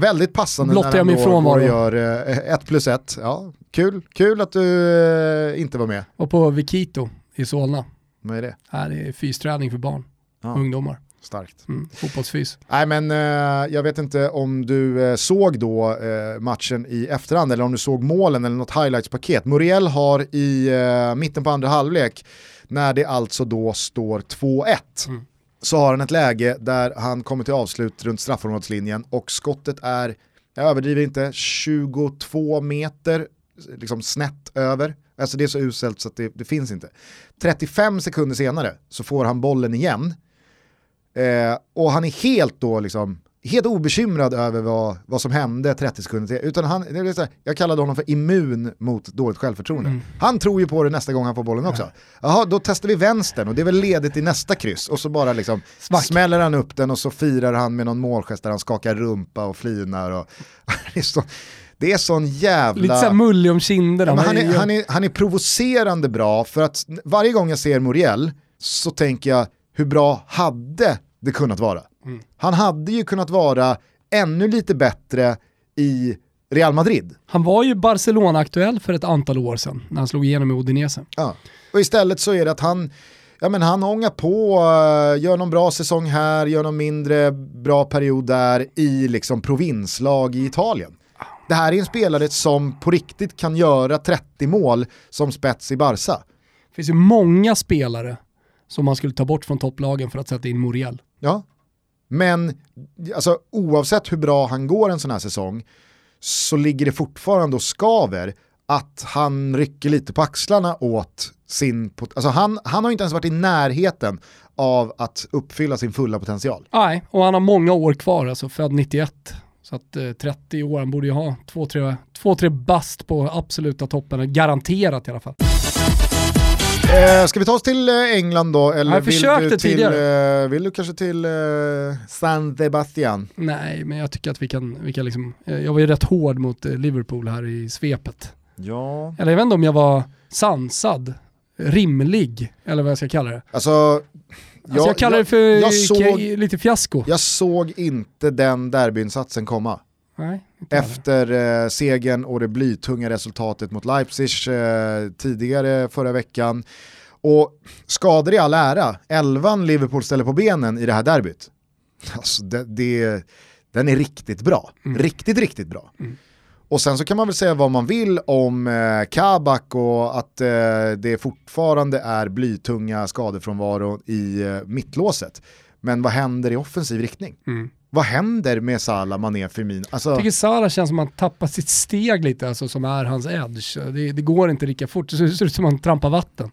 Väldigt passande Blottar när han min går och gör 1 eh, plus 1. Ja, kul. kul att du inte var med. Och på Vikito i Solna. Vad är det? Här är fysträning för barn ja. ungdomar. Starkt. Mm, fotbollsfys. Nej men eh, jag vet inte om du eh, såg då eh, matchen i efterhand eller om du såg målen eller något highlights-paket. Muriel har i eh, mitten på andra halvlek, när det alltså då står 2-1, mm. så har han ett läge där han kommer till avslut runt straffområdeslinjen och skottet är, jag överdriver inte, 22 meter liksom snett över. Alltså det är så uselt så att det, det finns inte. 35 sekunder senare så får han bollen igen Eh, och han är helt då liksom, helt obekymrad över vad, vad som hände 30 sekunder till. Utan han, det är så här, jag kallade honom för immun mot dåligt självförtroende. Mm. Han tror ju på det nästa gång han får bollen också. Jaha, då testar vi vänstern och det är väl ledigt i nästa kryss. Och så bara liksom smäller han upp den och så firar han med någon målgest där han skakar rumpa och flinar. Och, det, är så, det är sån jävla... Lite såhär mullig om kinderna. Ja, han, är, han, är, han är provocerande bra för att varje gång jag ser Muriel så tänker jag hur bra hade det kunnat vara? Mm. Han hade ju kunnat vara ännu lite bättre i Real Madrid. Han var ju Barcelona-aktuell för ett antal år sedan när han slog igenom i Udinese. Ja. Och istället så är det att han, ja men han ångar på, eh, gör någon bra säsong här, gör någon mindre bra period där i liksom provinslag i Italien. Det här är en spelare som på riktigt kan göra 30 mål som spets i Barca. Det finns ju många spelare som man skulle ta bort från topplagen för att sätta in Muriel. Ja, men alltså, oavsett hur bra han går en sån här säsong så ligger det fortfarande och skaver att han rycker lite på axlarna åt sin, alltså han, han har inte ens varit i närheten av att uppfylla sin fulla potential. Nej, och han har många år kvar, alltså född 91. Så att eh, 30 år, han borde ju ha 2-3 bast på absoluta toppen, garanterat i alla fall. Eh, ska vi ta oss till eh, England då? Eller Jag vill du, till, tidigare. eh, vill du kanske till eh, San Sebastian? Nej, men jag tycker att vi kan, vi kan liksom, jag var ju rätt hård mot Liverpool här i svepet. Ja. Eller jag vet inte om jag var sansad, rimlig, eller vad jag ska kalla det. Alltså, Alltså jag kallar det för jag såg, lite fiasko. jag såg inte den derbyinsatsen komma. Nej. Efter eh, segern och det blytunga resultatet mot Leipzig eh, tidigare förra veckan. Och skador i all ära, elvan Liverpool ställer på benen i det här derbyt. Alltså det, det, den är riktigt bra. Riktigt, riktigt bra. Mm. Och sen så kan man väl säga vad man vill om eh, Kabak och att eh, det fortfarande är blytunga skadefrånvaro i eh, mittlåset. Men vad händer i offensiv riktning? Mm. Vad händer med Salah, Mané, Firmino? Alltså, Jag tycker Salah känns som att han tappar sitt steg lite, alltså, som är hans edge. Det, det går inte lika fort, det ser, ut som att han trampar vatten.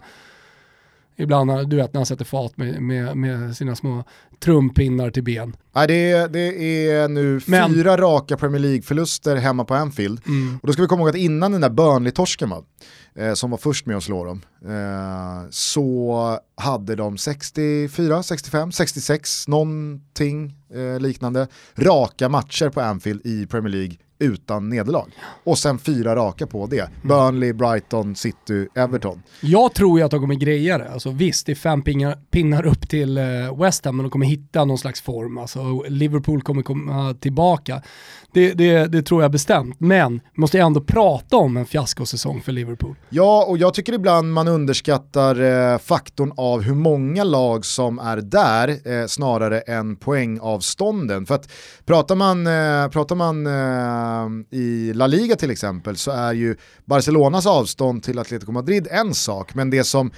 Ibland, du vet när han sätter fat med, med, med sina små trumpinnar till ben. nej, det, det är nu Men- fyra raka Premier League-förluster hemma på Anfield. Mm. Och då ska vi komma ihåg att innan den där Burnley-torsken eh, som var först med att slå dem, eh, så hade de 64, 65, 66, någonting eh, liknande, raka matcher på Anfield i Premier League utan nederlag. Och sen fyra raka på det. Burnley, Brighton, City, Everton. Jag tror ju att de kommer greja det. Alltså, visst, det är fem pingar, pinnar upp till eh, West Ham, men de kommer hitta någon slags form. Alltså, Liverpool kommer komma tillbaka. Det, det, det tror jag bestämt. Men måste ändå prata om en fiaskosäsong för Liverpool. Ja, och jag tycker ibland man underskattar eh, faktorn av hur många lag som är där eh, snarare än poängavstånden. För att pratar man, eh, pratar man eh, Ehm, i La Liga till exempel så är ju Barcelonas avstånd till Atletico Madrid en sak, men det som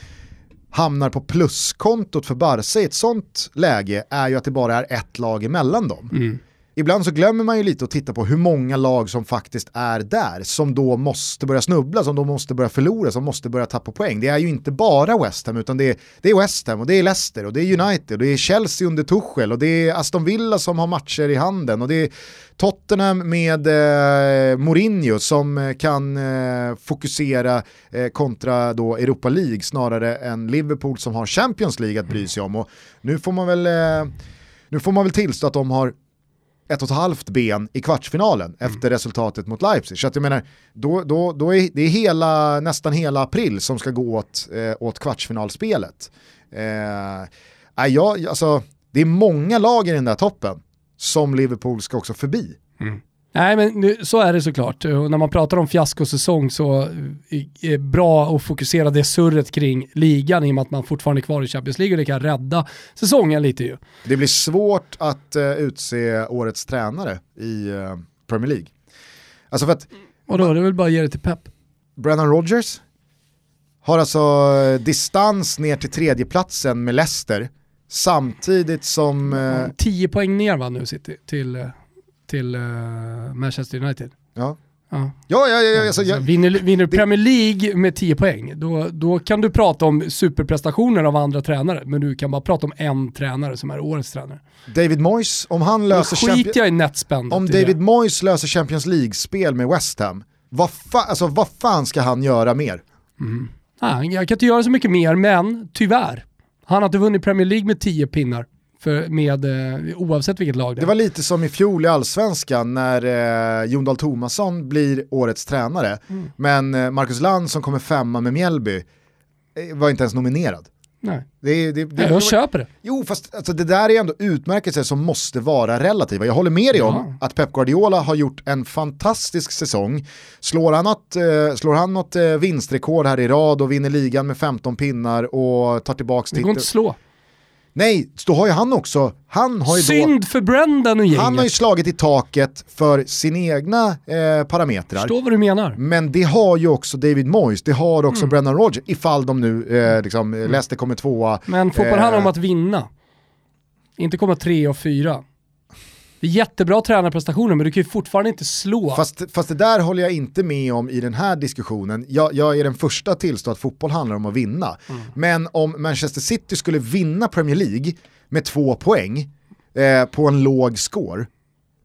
hamnar på pluskontot för Barca i ett sånt läge är ju att det bara är ett lag emellan dem. Mm. Ibland så glömmer man ju lite att titta på hur många lag som faktiskt är där, som då måste börja snubbla, som då måste börja förlora, som måste börja tappa poäng. Det är ju inte bara West Ham, utan det är, det är West Ham och det är Leicester och det är United och det är Chelsea under Tuchel och det är Aston Villa som har matcher i handen och det är Tottenham med eh, Mourinho som eh, kan eh, fokusera eh, kontra då Europa League snarare än Liverpool som har Champions League att bry sig om. Och nu får man väl, eh, nu får man väl tillstå att de har ett och ett halvt ben i kvartsfinalen efter resultatet mot Leipzig. Så att jag menar, då, då, då är det är hela, nästan hela april som ska gå åt, eh, åt kvartsfinalspelet. Eh, jag, alltså, det är många lag i den där toppen som Liverpool ska också förbi. Nej men nu- så är det såklart. Och när man pratar om fiaskosäsong så är det bra att fokusera det surret kring ligan i och med att man fortfarande är kvar i Champions League och det kan rädda säsongen lite ju. Det blir svårt att eh, utse årets tränare i eh, Premier League. Alltså för att Och då är det väl bara att ge det till Pep. Brennan Rodgers har alltså eh, distans ner till tredjeplatsen med Leicester samtidigt som eh, 10 poäng ner va nu City till, eh, till eh, Manchester United. ja. Ja. Ja, ja, ja, alltså, Så jag, vinner, vinner du Premier League med 10 poäng, då, då kan du prata om superprestationer av andra tränare, men du kan bara prata om en tränare som är årets tränare. David Moyes, om han löser Champions... jag i. Om det. David Moyes löser Champions League-spel med West Ham, vad, fa alltså, vad fan ska han göra mer? Ah, jag kan inte göra så mycket mer, men tyvärr. Han har inte vunnit Premier League med 10 pinnar, för, med, eh, oavsett vilket lag det Det är. var lite som i fjol i allsvenskan när eh, Jon Dahl Tomasson blir årets tränare, Mm. men eh, Marcus Land som kommer femma med Mjällby eh, var inte ens nominerad. Nej, Det, det, det, jag, jag köper det. Jo, fast alltså, det där är ändå utmärkelser som måste vara relativa. Jag håller med dig om Ja. att Pep Guardiola har gjort en fantastisk säsong. Slår han något, eh, slår han något eh, vinstrekord här i rad och vinner ligan med 15 pinnar och tar tillbaka Det går inte titeln. att slå. Nej, då har ju han också, han har ju då... Synd för Brendan och gänget. Han har ju slagit i taket för sina egna eh, parametrar. Förstår vad du menar. Men det har ju också David Moyes, det har också Mm. Brennan Rodgers, ifall de nu, eh, liksom, Leicester kommer tvåa. Men fotboll Eh, handlar om att vinna. Inte komma tre och fyra. Det är jättebra tränarprestationer men du kan ju fortfarande inte slå. Fast, fast det där håller jag inte med om i den här diskussionen. Jag, jag är den första att tillstå att fotboll handlar om att vinna. Mm. Men om Manchester City skulle vinna Premier League med två poäng eh, på en låg score,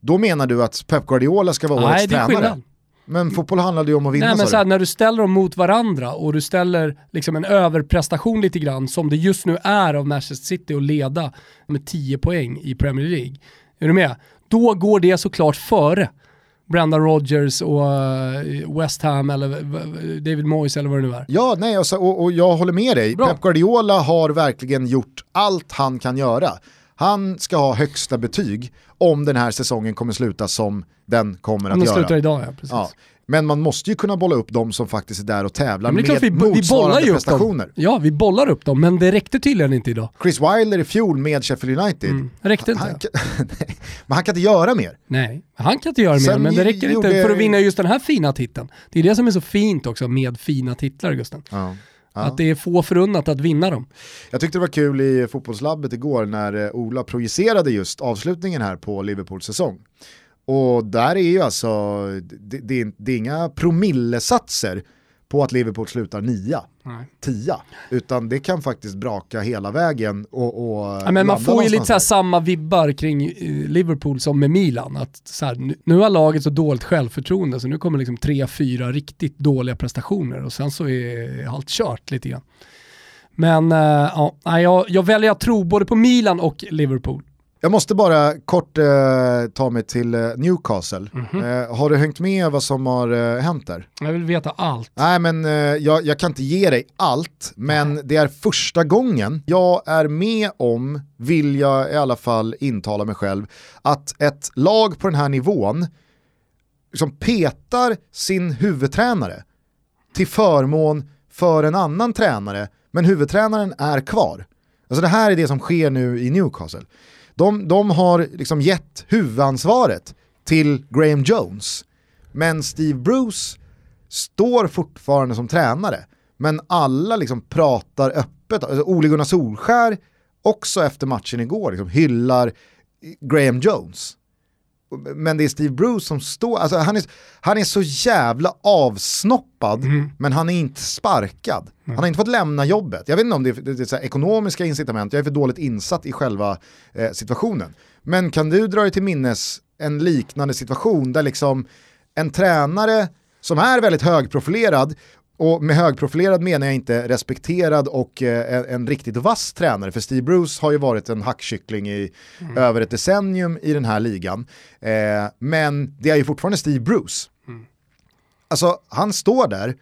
då menar du att Pep Guardiola ska vara Nej, årets det är tränare? skillnad. Men fotboll handlade ju om att vinna Nej, men så här, när du ställer dem mot varandra och du ställer liksom en överprestation lite grann som det just nu är av Manchester City att leda med 10 poäng i Premier League. Är du med? Då går det såklart före Brendan Rodgers och eh, West Ham eller David Moyes eller vad det nu är. Ja, nej, alltså, och, och jag håller med dig. Bra. Pep Guardiola har verkligen gjort allt han kan göra. Han ska ha högsta betyg om den här säsongen kommer sluta som den kommer att göra. Den slutar idag ja, precis. Ja. Men man måste ju kunna bolla upp de som faktiskt är där och tävlar med vi, motsvarande vi prestationer. Dem. Ja, vi bollar upp dem, men det räckte tydligen inte idag. Chris Wilder i fjol med Sheffield United. Mm, räckte inte. Han, nej, men han kan inte göra mer. Nej, han kan inte göra Sen mer, men det räcker gjorde... inte för att vinna just den här fina titeln. Det är det som är så fint också med fina titlar, Gusten. Ja. Ja. Att det är få förunnat att vinna dem. Jag tyckte det var kul i fotbollslabbet igår när eh, Ola projicerade just avslutningen här på Liverpools säsong. Och där är ju alltså, det, det, det är inga promillesatser på att Liverpool slutar nia, Nej. tia, utan det kan faktiskt braka hela vägen och, och ja, men Man får ju lite samma vibbar kring eh, Liverpool som med Milan, att så här, nu har laget så dåligt självförtroende så nu kommer liksom tre, fyra riktigt dåliga prestationer och sen så är allt kört lite grann. Men äh, ja, jag, jag väljer att tro både på Milan och Liverpool. Jag måste bara kort eh, ta mig till eh, Newcastle. Mm -hmm. eh, har du hängt med vad som har eh, hänt där? Jag vill veta allt. Nej men eh, jag, jag, kan inte ge dig allt, men Nej. det är första gången jag är med om, vill jag i alla fall intala mig själv, att ett lag på den här nivån liksom petar sin huvudtränare till förmån för en annan tränare, men huvudtränaren är kvar. Alltså det här är det som sker nu i Newcastle. De, de har liksom gett huvudansvaret till Graham Jones. Men Steve Bruce står fortfarande som tränare. Men alla liksom pratar öppet. Alltså Ole Gunnar Solskär också efter matchen igår liksom hyllar Graham Jones men det är Steve Bruce som står, alltså han är, han är så jävla avsnoppad mm. men han är inte sparkad. Mm. Han har inte fått lämna jobbet. Jag vet inte om det är, det är ekonomiska incitament, jag är för dåligt insatt i själva eh, situationen. Men kan du dra dig till minnes en liknande situation där liksom en tränare som är väldigt högprofilerad och med högprofilerad menar jag inte respekterad och eh, en, en, riktigt vass tränare, för Steve Bruce har ju varit en hackkyckling i mm. över ett decennium i den här ligan. Eh, men det är ju fortfarande Steve Bruce. Mm. Alltså, han står där,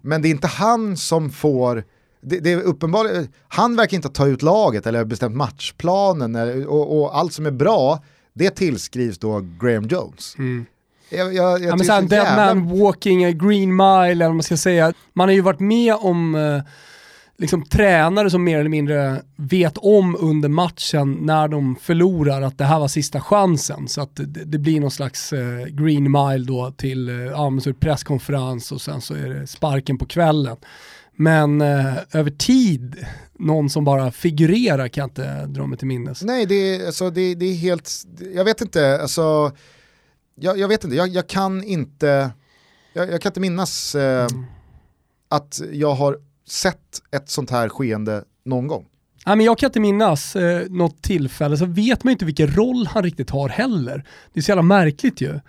men det är inte han som får det, det är uppenbart, han verkar inte ta ut laget eller bestämt matchplanen och, och allt som är bra, det tillskrivs då Graham Jones. Mm. Jag, jag, jag ja, men såhär, dead man walking a green mile, eller vad man ska säga. Man har ju varit med om eh, liksom, tränare som mer eller mindre vet om under matchen när de förlorar att det här var sista chansen. Så att det, det blir någon slags eh, green mile då till eh, ja, så presskonferens och sen så är det sparken på kvällen. Men eh, över tid, någon som bara figurerar kan jag inte dra mig till minnes. Nej, det är, alltså, det, det är helt, jag vet inte, alltså jag, jag vet inte, jag, jag kan inte, jag, jag, kan inte minnas eh, mm. att jag har sett ett sånt här skeende någon gång. Nej, men jag kan inte minnas eh, något tillfälle, så vet man inte vilken roll han riktigt har heller. Det är så jävla märkligt ju.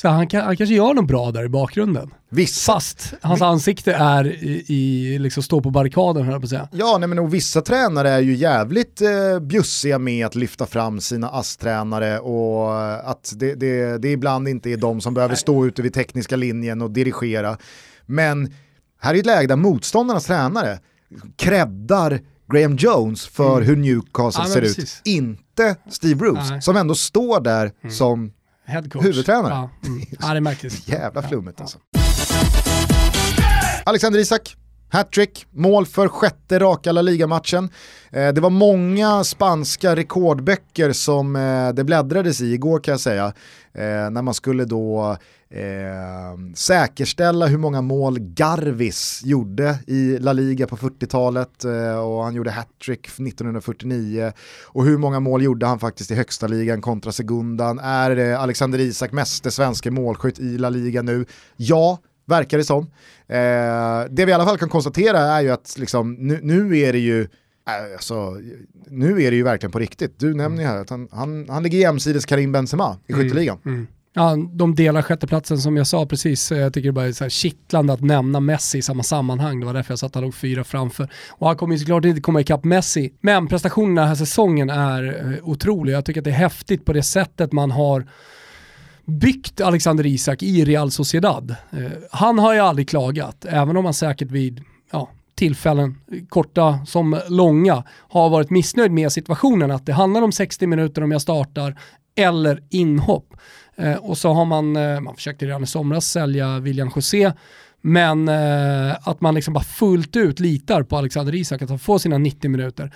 Så han, kan, han kanske gör något bra där i bakgrunden. Vissa. Fast hans ansikte är i, i liksom stå på barrikaden höll på att säga. Ja, nej, men och vissa tränare är ju jävligt eh, bjussiga med att lyfta fram sina ASS-tränare och att det, det, det ibland inte är de som behöver stå ute vid tekniska linjen och dirigera. Men här är ett läge där motståndarnas tränare kreddar Graham Jones för mm. hur Newcastle ja, ser precis. ut. Inte Steve Bruce, Nej. som ändå står där mm. som huvudtränare. Ja, mm. ja, det är märkligt. Jävla flummet ja, alltså. Alexander Isak, hattrick, mål för sjätte raka La Liga-matchen. Eh, det var många spanska rekordböcker som eh, det bläddrades i igår kan jag säga. Eh, när man skulle då eh, säkerställa hur många mål Garvis gjorde i La Liga på 40-talet eh, och han gjorde hattrick 1949 och hur många mål gjorde han faktiskt i högsta ligan kontra segundan. Är eh, Alexander Isak meste svenska målskytt i La Liga nu? Ja, verkar det som. Eh, det vi i alla fall kan konstatera är ju att liksom, nu, nu är det ju äh, Alltså, nu är det ju verkligen på riktigt. Du nämner ju här att han, han, han ligger jämsides Karim Benzema i mm. skytteligan. Mm. Ja, de delar sjätteplatsen som jag sa precis. Jag tycker det bara är så här kittlande att nämna Messi i samma sammanhang. Det var därför jag satt han låg fyra framför. Och han kommer ju såklart inte komma ikapp Messi. Men prestationerna den här säsongen är eh, otroliga. Jag tycker att det är häftigt på det sättet man har byggt Alexander Isak i Real Sociedad. Eh, han har ju aldrig klagat, även om han säkert vid ja, tillfällen, korta som långa, har varit missnöjd med situationen. Att det handlar om 60 minuter om jag startar eller inhopp. Eh, och så har man, eh, man försökte redan i somras sälja William José, men eh, att man liksom bara fullt ut litar på Alexander Isak att han får sina 90 minuter.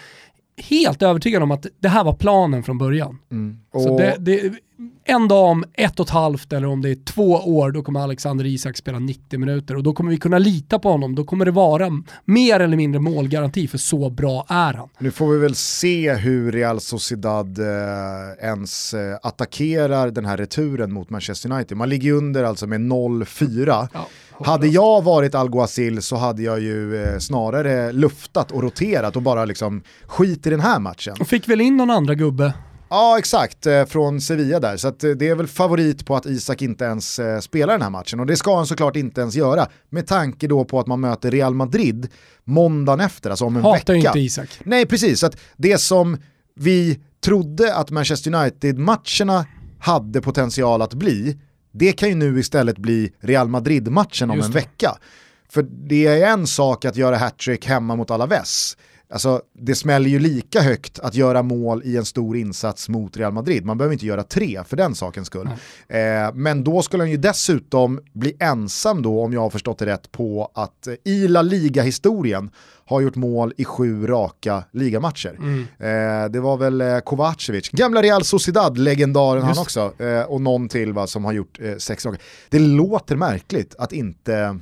Helt övertygad om att det här var planen från början. Mm. Så det, det, en dag om ett och ett halvt eller om det är två år, då kommer Alexander Isak spela 90 minuter och då kommer vi kunna lita på honom. Då kommer det vara mer eller mindre målgaranti för så bra är han. Nu får vi väl se hur Real Sociedad eh, ens eh, attackerar den här returen mot Manchester United. Man ligger under alltså med 0-4. Ja. Hade jag varit Alguacil så hade jag ju eh, snarare luftat och roterat och bara liksom skit i den här matchen. Och fick väl in någon andra gubbe Ja exakt, eh, från Sevilla där. Så eh, det är väl favorit på att Isak inte ens eh, spelar den här matchen. Och det ska han såklart inte ens göra. Med tanke då på att man möter Real Madrid måndagen efter, alltså om en Hatar vecka. inte Isak. Nej precis, så att det som vi trodde att Manchester United-matcherna hade potential att bli, det kan ju nu istället bli Real Madrid-matchen om en vecka. För det är en sak att göra hattrick hemma mot Alaves. Alltså, det smäller ju lika högt att göra mål i en stor insats mot Real Madrid. Man behöver inte göra tre för den sakens skull. Eh, men då skulle han ju dessutom bli ensam då, om jag har förstått det rätt, på att eh, i La Liga-historien har gjort mål i sju raka ligamatcher. Mm. Eh, det var väl eh, Kovacevic, gamla Real Sociedad-legendaren han också, eh, och någon till va, som har gjort sex raka. Det låter märkligt att inte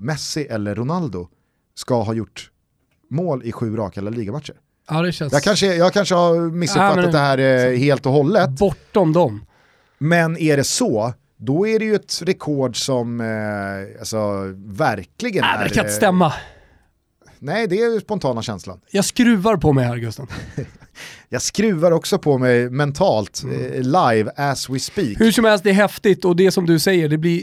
Messi eller Ronaldo ska ha gjort mål i sju raka La Liga-matcher. Ja, det känns... jag, kanske, jag kanske har missuppfattat ja, men... det här eh, helt och hållet. Bortom dem. Men är det så, då är det ju ett rekord som eh, alltså, verkligen Nej, är... Det kan inte stämma. Nej, det är spontana känslan. Jag skruvar på mig här Gusten. jag skruvar också på mig mentalt, mm. eh, live as we speak. Hur som helst, det är häftigt och det som du säger, det blir,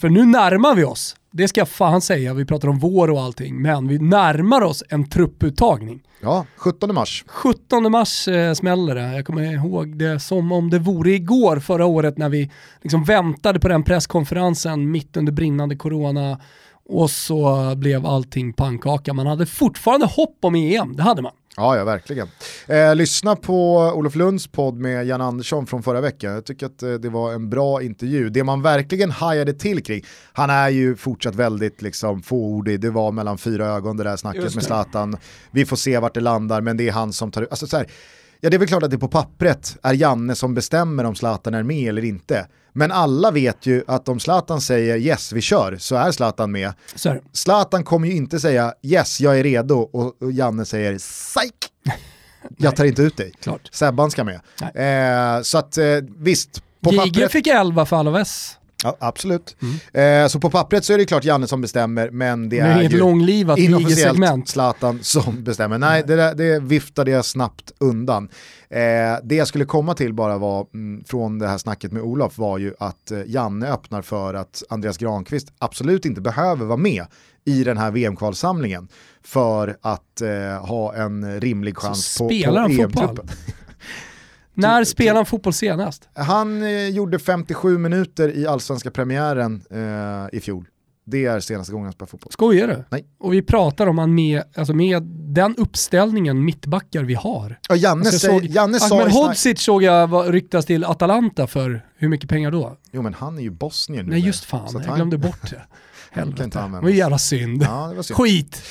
för nu närmar vi oss det ska jag fan säga, vi pratar om vår och allting, men vi närmar oss en trupputtagning. Ja, 17 mars. 17 mars eh, smäller det. Jag kommer ihåg det som om det vore igår förra året när vi liksom väntade på den presskonferensen mitt under brinnande corona och så blev allting pannkaka. Man hade fortfarande hopp om EM, det hade man. Ja, ja verkligen. Eh, lyssna på Olof Lunds podd med Jan Andersson från förra veckan. Jag tycker att eh, det var en bra intervju. Det man verkligen hajade till kring, han är ju fortsatt väldigt liksom, fåordig, det var mellan fyra ögon det där snacket med Zlatan. Vi får se vart det landar, men det är han som tar alltså, så här, Ja det är väl klart att det på pappret är Janne som bestämmer om Zlatan är med eller inte. Men alla vet ju att om Zlatan säger yes vi kör så är Zlatan med. Sorry. Zlatan kommer ju inte säga yes jag är redo och, Janne säger psyk. jag tar inte ut dig. Klart. Sebban ska med. Eh, så att eh, visst. På pappret... fick 11 för Alaves. Ja, absolut. Mm. Eh, så på pappret så är det klart Janne som bestämmer, men det men är ju långlivat inofficiellt Zlatan som bestämmer. Nej, det, där, det viftade jag snabbt undan. Eh, det jag skulle komma till bara var, mm, från det här snacket med Olof var ju att eh, Janne öppnar för att Andreas Granqvist absolut inte behöver vara med i den här VM-kvalsamlingen för att eh, ha en rimlig chans på, på EM-truppen. När spelade han fotboll senast? Han eh, gjorde 57 minuter i allsvenska premiären eh, i fjol. Det är senaste gången han spelar fotboll. Skojar du? Nej. Och vi pratar om han med, alltså med den uppställningen mittbackar vi har. Ja, Janne, alltså såg, Janne Ahmed Hodzic såg jag ryktas till Atalanta för hur mycket pengar då? Jo men han är ju Bosnien nu. Nej just fan, jag han... glömde bort det. Helvete, det var jävla synd. Ja, det var synd. Skit!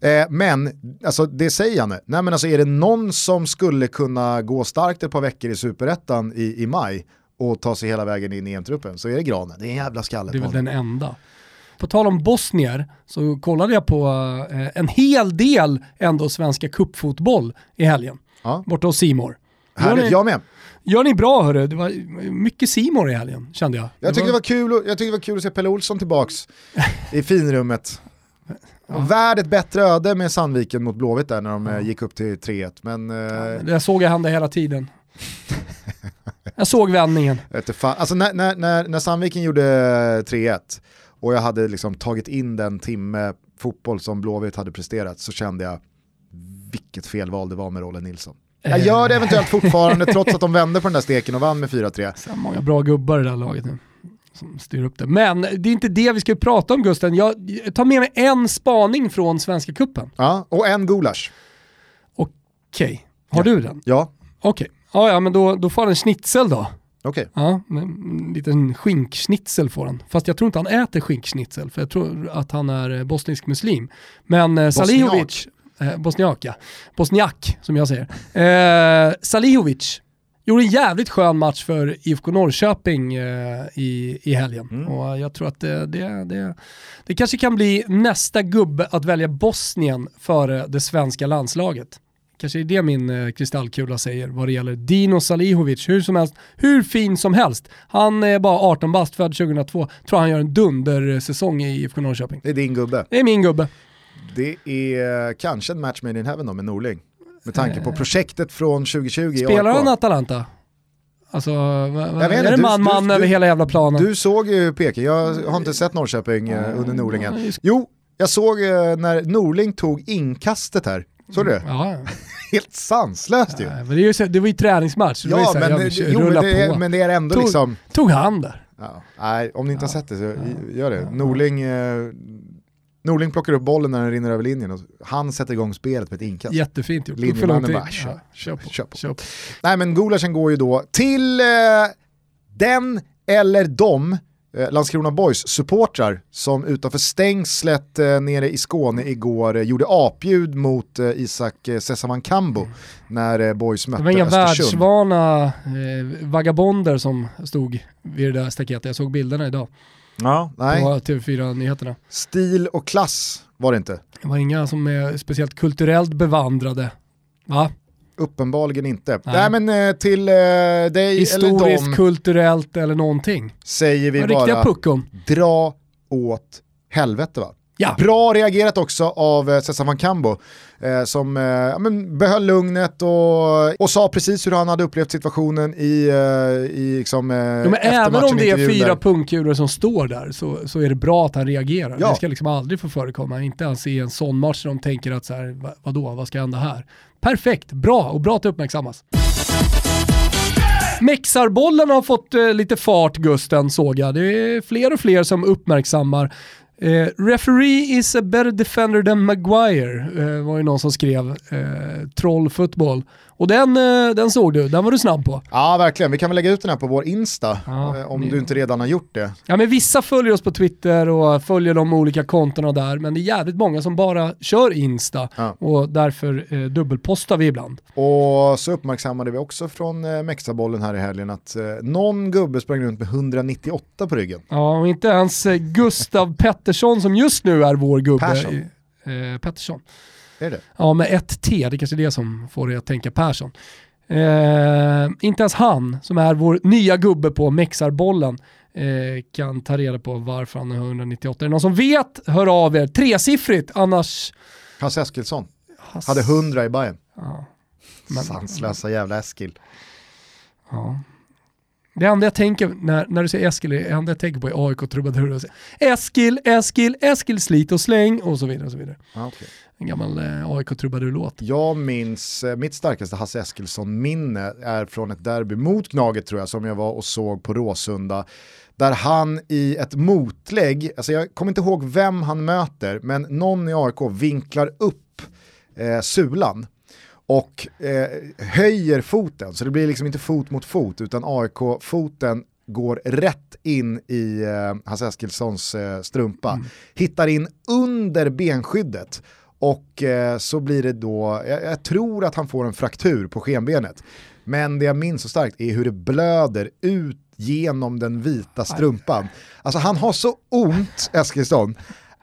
Eh, men, alltså det säger han. Nej men alltså är det någon som skulle kunna gå starkt ett par veckor i superettan i, i maj och ta sig hela vägen in i EM-truppen så är det Granen. Det är en jävla skalle Det är väl den enda. På tal om bosnier så kollade jag på eh, en hel del ändå svenska kuppfotboll i helgen. Ja. Borta hos Simor. Härligt, jag med. Gör ni bra hörru, det var mycket Simor i helgen kände jag. Jag tyckte det var, kul, jag tyckte det var kul att se Pelle Olsson tillbaks i finrummet. Ja. Värd ett bättre öde med Sandviken mot Blåvitt där när de ja. Eh, gick upp till 3-1. Men, eh, där såg jag han det hela tiden. Jag såg vändningen. Alltså när, när, när, när Sandviken gjorde 3-1 och jag hade liksom tagit in den timme fotboll som Blåvitt hade presterat så kände jag vilket felval det var med Rolle Nilsson. Jag gör det eventuellt fortfarande trots att de vände på den där steken och vann med 4-3. Så många bra gubbar i det här laget nu som styr upp det. Men det är inte det vi ska prata om Gusten. Jag tar med mig en spaning från Svenska Kuppen. Ja, och en gulasch. Okej, okay. har ja. du den? Ja. Okej, okay. ja, ja men då, då får han en schnitzel då. Okej. Okay. Ja, en liten skinkschnitzel får han. Fast jag tror inte han äter skinkschnitzel, för jag tror att han är eh, bosnisk muslim. Men eh, Salihovic, eh, bosniak ja, bosniak som jag säger. Eh, Salihovic gjorde en jävligt skön match för IFK Norrköping eh, i, i helgen. Mm. Och jag tror att det, det, det, det kanske kan bli nästa gubbe att välja Bosnien före det svenska landslaget. Kanske är det min eh, kristallkula säger vad det gäller Dino Salihovic. Hur som helst, hur fin som helst. Han är bara 18 bast, född 2002. Tror han gör en dundersäsong i IFK Norrköping. Det är din gubbe. Det är min gubbe. Det är kanske en match made in heaven då med Norling. Med tanke på projektet från 2020 Spelar han Atalanta? Alltså, jag är det man-man över hela jävla planen? Du såg ju Peking, jag har inte sett Norrköping mm. under Norlingen. Jo, jag såg eh, när Norling tog inkastet här. Såg du det? Ja. Helt sanslöst ju. Ja, men det, är ju, det var ju träningsmatch. Ja, så men, här, jo, men, det är, men det är ändå tog, liksom... Tog han där? Ja. Nej, om ni inte har sett det så gör det. Norling, eh, Norling plockar upp bollen när den rinner över linjen och han sätter igång spelet med ett inkast. Jättefint gjort. Linjemannen bara, kör, ja, kör, på, kör, på. kör på. Nej men gulaschen går ju då till eh, den eller de eh, Landskrona Boys supportrar som utanför stängslet eh, nere i Skåne igår eh, gjorde apljud mot eh, Isak eh, Sessaman Kambo mm. när eh, Boys mötte Östersund. Det var inga världsvana eh, vagabonder som stod vid det där staketet, jag såg bilderna idag. Ja, nej. På TV4-nyheterna. Stil och klass var det inte. Det var inga som är speciellt kulturellt bevandrade. Va? Uppenbarligen inte. Nej, Nej men eh, till eh, dig Historiskt, eller dem. kulturellt eller någonting. Säger vi bara, puckon. dra åt helvete va? Ja. Bra reagerat också av eh, Cesar Kambo eh, som eh, ja, men behöll lugnet och, och sa precis hur han hade upplevt situationen i, eh, i liksom, eh, ja, men Även om det är fyra punkkulor som står där så, så är det bra att han reagerar. Ja. Det ska liksom aldrig få förekomma, inte ens i en sån match där de tänker att så här, vadå, vad ska hända här? Perfekt, bra och bra att det uppmärksammas. Mexarbollen har fått eh, lite fart Gusten såg jag. Det är fler och fler som uppmärksammar Eh, referee is a better defender than Maguire, eh, var ju någon som skrev. Eh, Trollfotboll. Och den, eh, den såg du, den var du snabb på. Ja, verkligen. Vi kan väl lägga ut den här på vår Insta, ja, eh, om det... du inte redan har gjort det. Ja, men vissa följer oss på Twitter och följer de olika kontona där, men det är jävligt många som bara kör Insta ja. och därför eh, dubbelpostar vi ibland. Och så uppmärksammade vi också från eh, Mexabollen här i helgen att eh, någon gubbe sprang runt med 198 på ryggen. Ja, och inte ens eh, Gustav Pettersson som just nu är vår gubbe. Persson. Eh, Pettersson. Är det? Ja, med ett T. Det kanske är det som får dig att tänka Persson. Eh, inte ens han, som är vår nya gubbe på mexarbollen, eh, kan ta reda på varför han är 198. Är det någon som vet, hör av er. Tresiffrigt, annars... Hasse Eskilsson. Hass... Hade 100 i Bayern. Ja. Men... Sanslösa jävla Eskil. Ja. Det enda jag tänker när, när du säger Eskil, det enda jag tänker på är AIK trubadurer. Eskil, Eskil, Eskil, slit och släng och så vidare. Och så vidare. Ah, okay. En gammal eh, AIK-trubadur-låt. Jag minns, eh, mitt starkaste Hasse Eskilsson-minne är från ett derby mot Gnaget tror jag, som jag var och såg på Råsunda. Där han i ett motlägg, alltså jag kommer inte ihåg vem han möter, men någon i AIK vinklar upp eh, sulan och eh, höjer foten, så det blir liksom inte fot mot fot, utan AIK-foten går rätt in i eh, Hasse Eskilssons eh, strumpa, mm. hittar in under benskyddet och eh, så blir det då, jag, jag, tror att han får en fraktur på skenbenet. Men det jag minns så starkt är hur det blöder ut genom den vita strumpan. Alltså han har så ont, Eskilsson.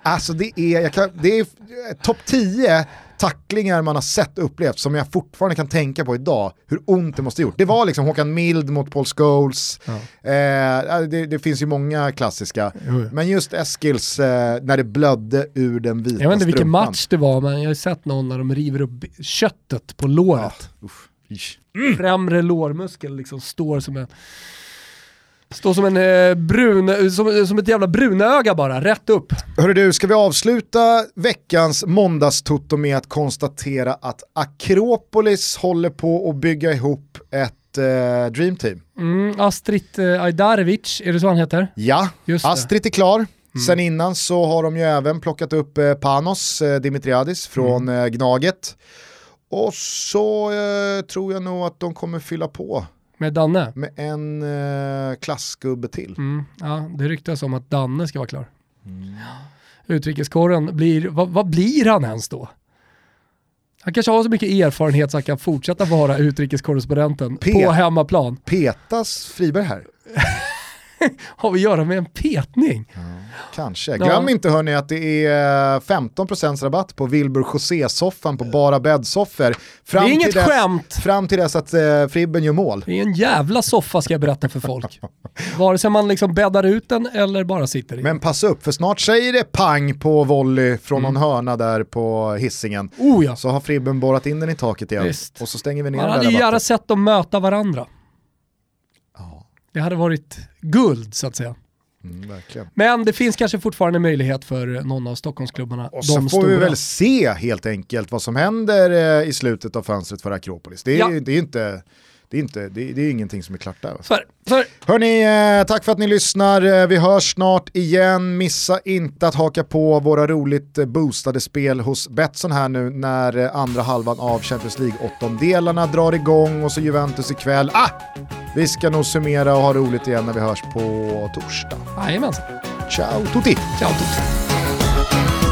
Alltså det är, kan, det är topp 10 tacklingar man har sett och upplevt som jag fortfarande kan tänka på idag, hur ont det måste ha gjort. Det var liksom Håkan Mild mot Paul Scholes, ja. eh, det, det, finns ju många klassiska, jo. men just Eskils eh, när det blödde ur den vita Jag vet inte vilken match det var, men jag har sett någon när de river upp köttet på låret. Ja, Mm. Främre lårmuskel liksom står som en Står som en eh, brun, som, som ett jävla brunöga bara, rätt upp. Hörru du, ska vi avsluta veckans måndagstutto med att konstatera att Akropolis håller på att bygga ihop ett eh, dreamteam? Mm, Astrit eh, Ajdarevic, är det så han heter? Ja, Just Astrit är klar. Mm. Sen innan så har de ju även plockat upp eh, Panos eh, Dimitriadis från mm. eh, Gnaget. Och så eh, tror jag nog att de kommer fylla på med Danne? Med en eh, klassgubbe till. Mm, ja, det ryktas om att Danne ska vara klar. Mm. Utrikeskorren blir, vad, vad, blir han ens då? Han kanske har så mycket erfarenhet så han kan fortsätta vara utrikeskorrespondenten på hemmaplan. Petas Friberg här? har vi att göra med en petning? Ja, kanske. Glöm ja. inte hörni att det är 15% rabatt på Wilbur José-soffan på bara bäddsoffor. Det är inget dess, skämt! Fram till dess att eh, Fribben gör mål. Det är en jävla soffa ska jag berätta för folk. Vare sig man liksom bäddar ut den eller bara sitter i Men pass upp, för snart säger det pang på volley från mm. någon hörna där på hissingen. Oh ja. Så har Fribben borrat in den i taket igen. Visst. Och så stänger vi ner Man den hade ju gärna sett dem möta varandra. Det hade varit guld så att säga. Mm, Men det finns kanske fortfarande möjlighet för någon av Stockholmsklubbarna. Och så får stora. vi väl se helt enkelt vad som händer eh, i slutet av fönstret för Akropolis. Det är, ja. det är inte det är, inte, det, det är ingenting som är klart där. För, för. Hörni, eh, tack för att ni lyssnar. Eh, vi hörs snart igen. Missa inte att haka på våra roligt eh, boostade spel hos Betsson här nu när andra halvan av Champions League-åttondelarna drar igång och så Juventus ikväll. Ah! Vi ska nog summera och ha roligt igen när vi hörs på torsdag. Jajamensan. Ciao tutti! Ciao tutti!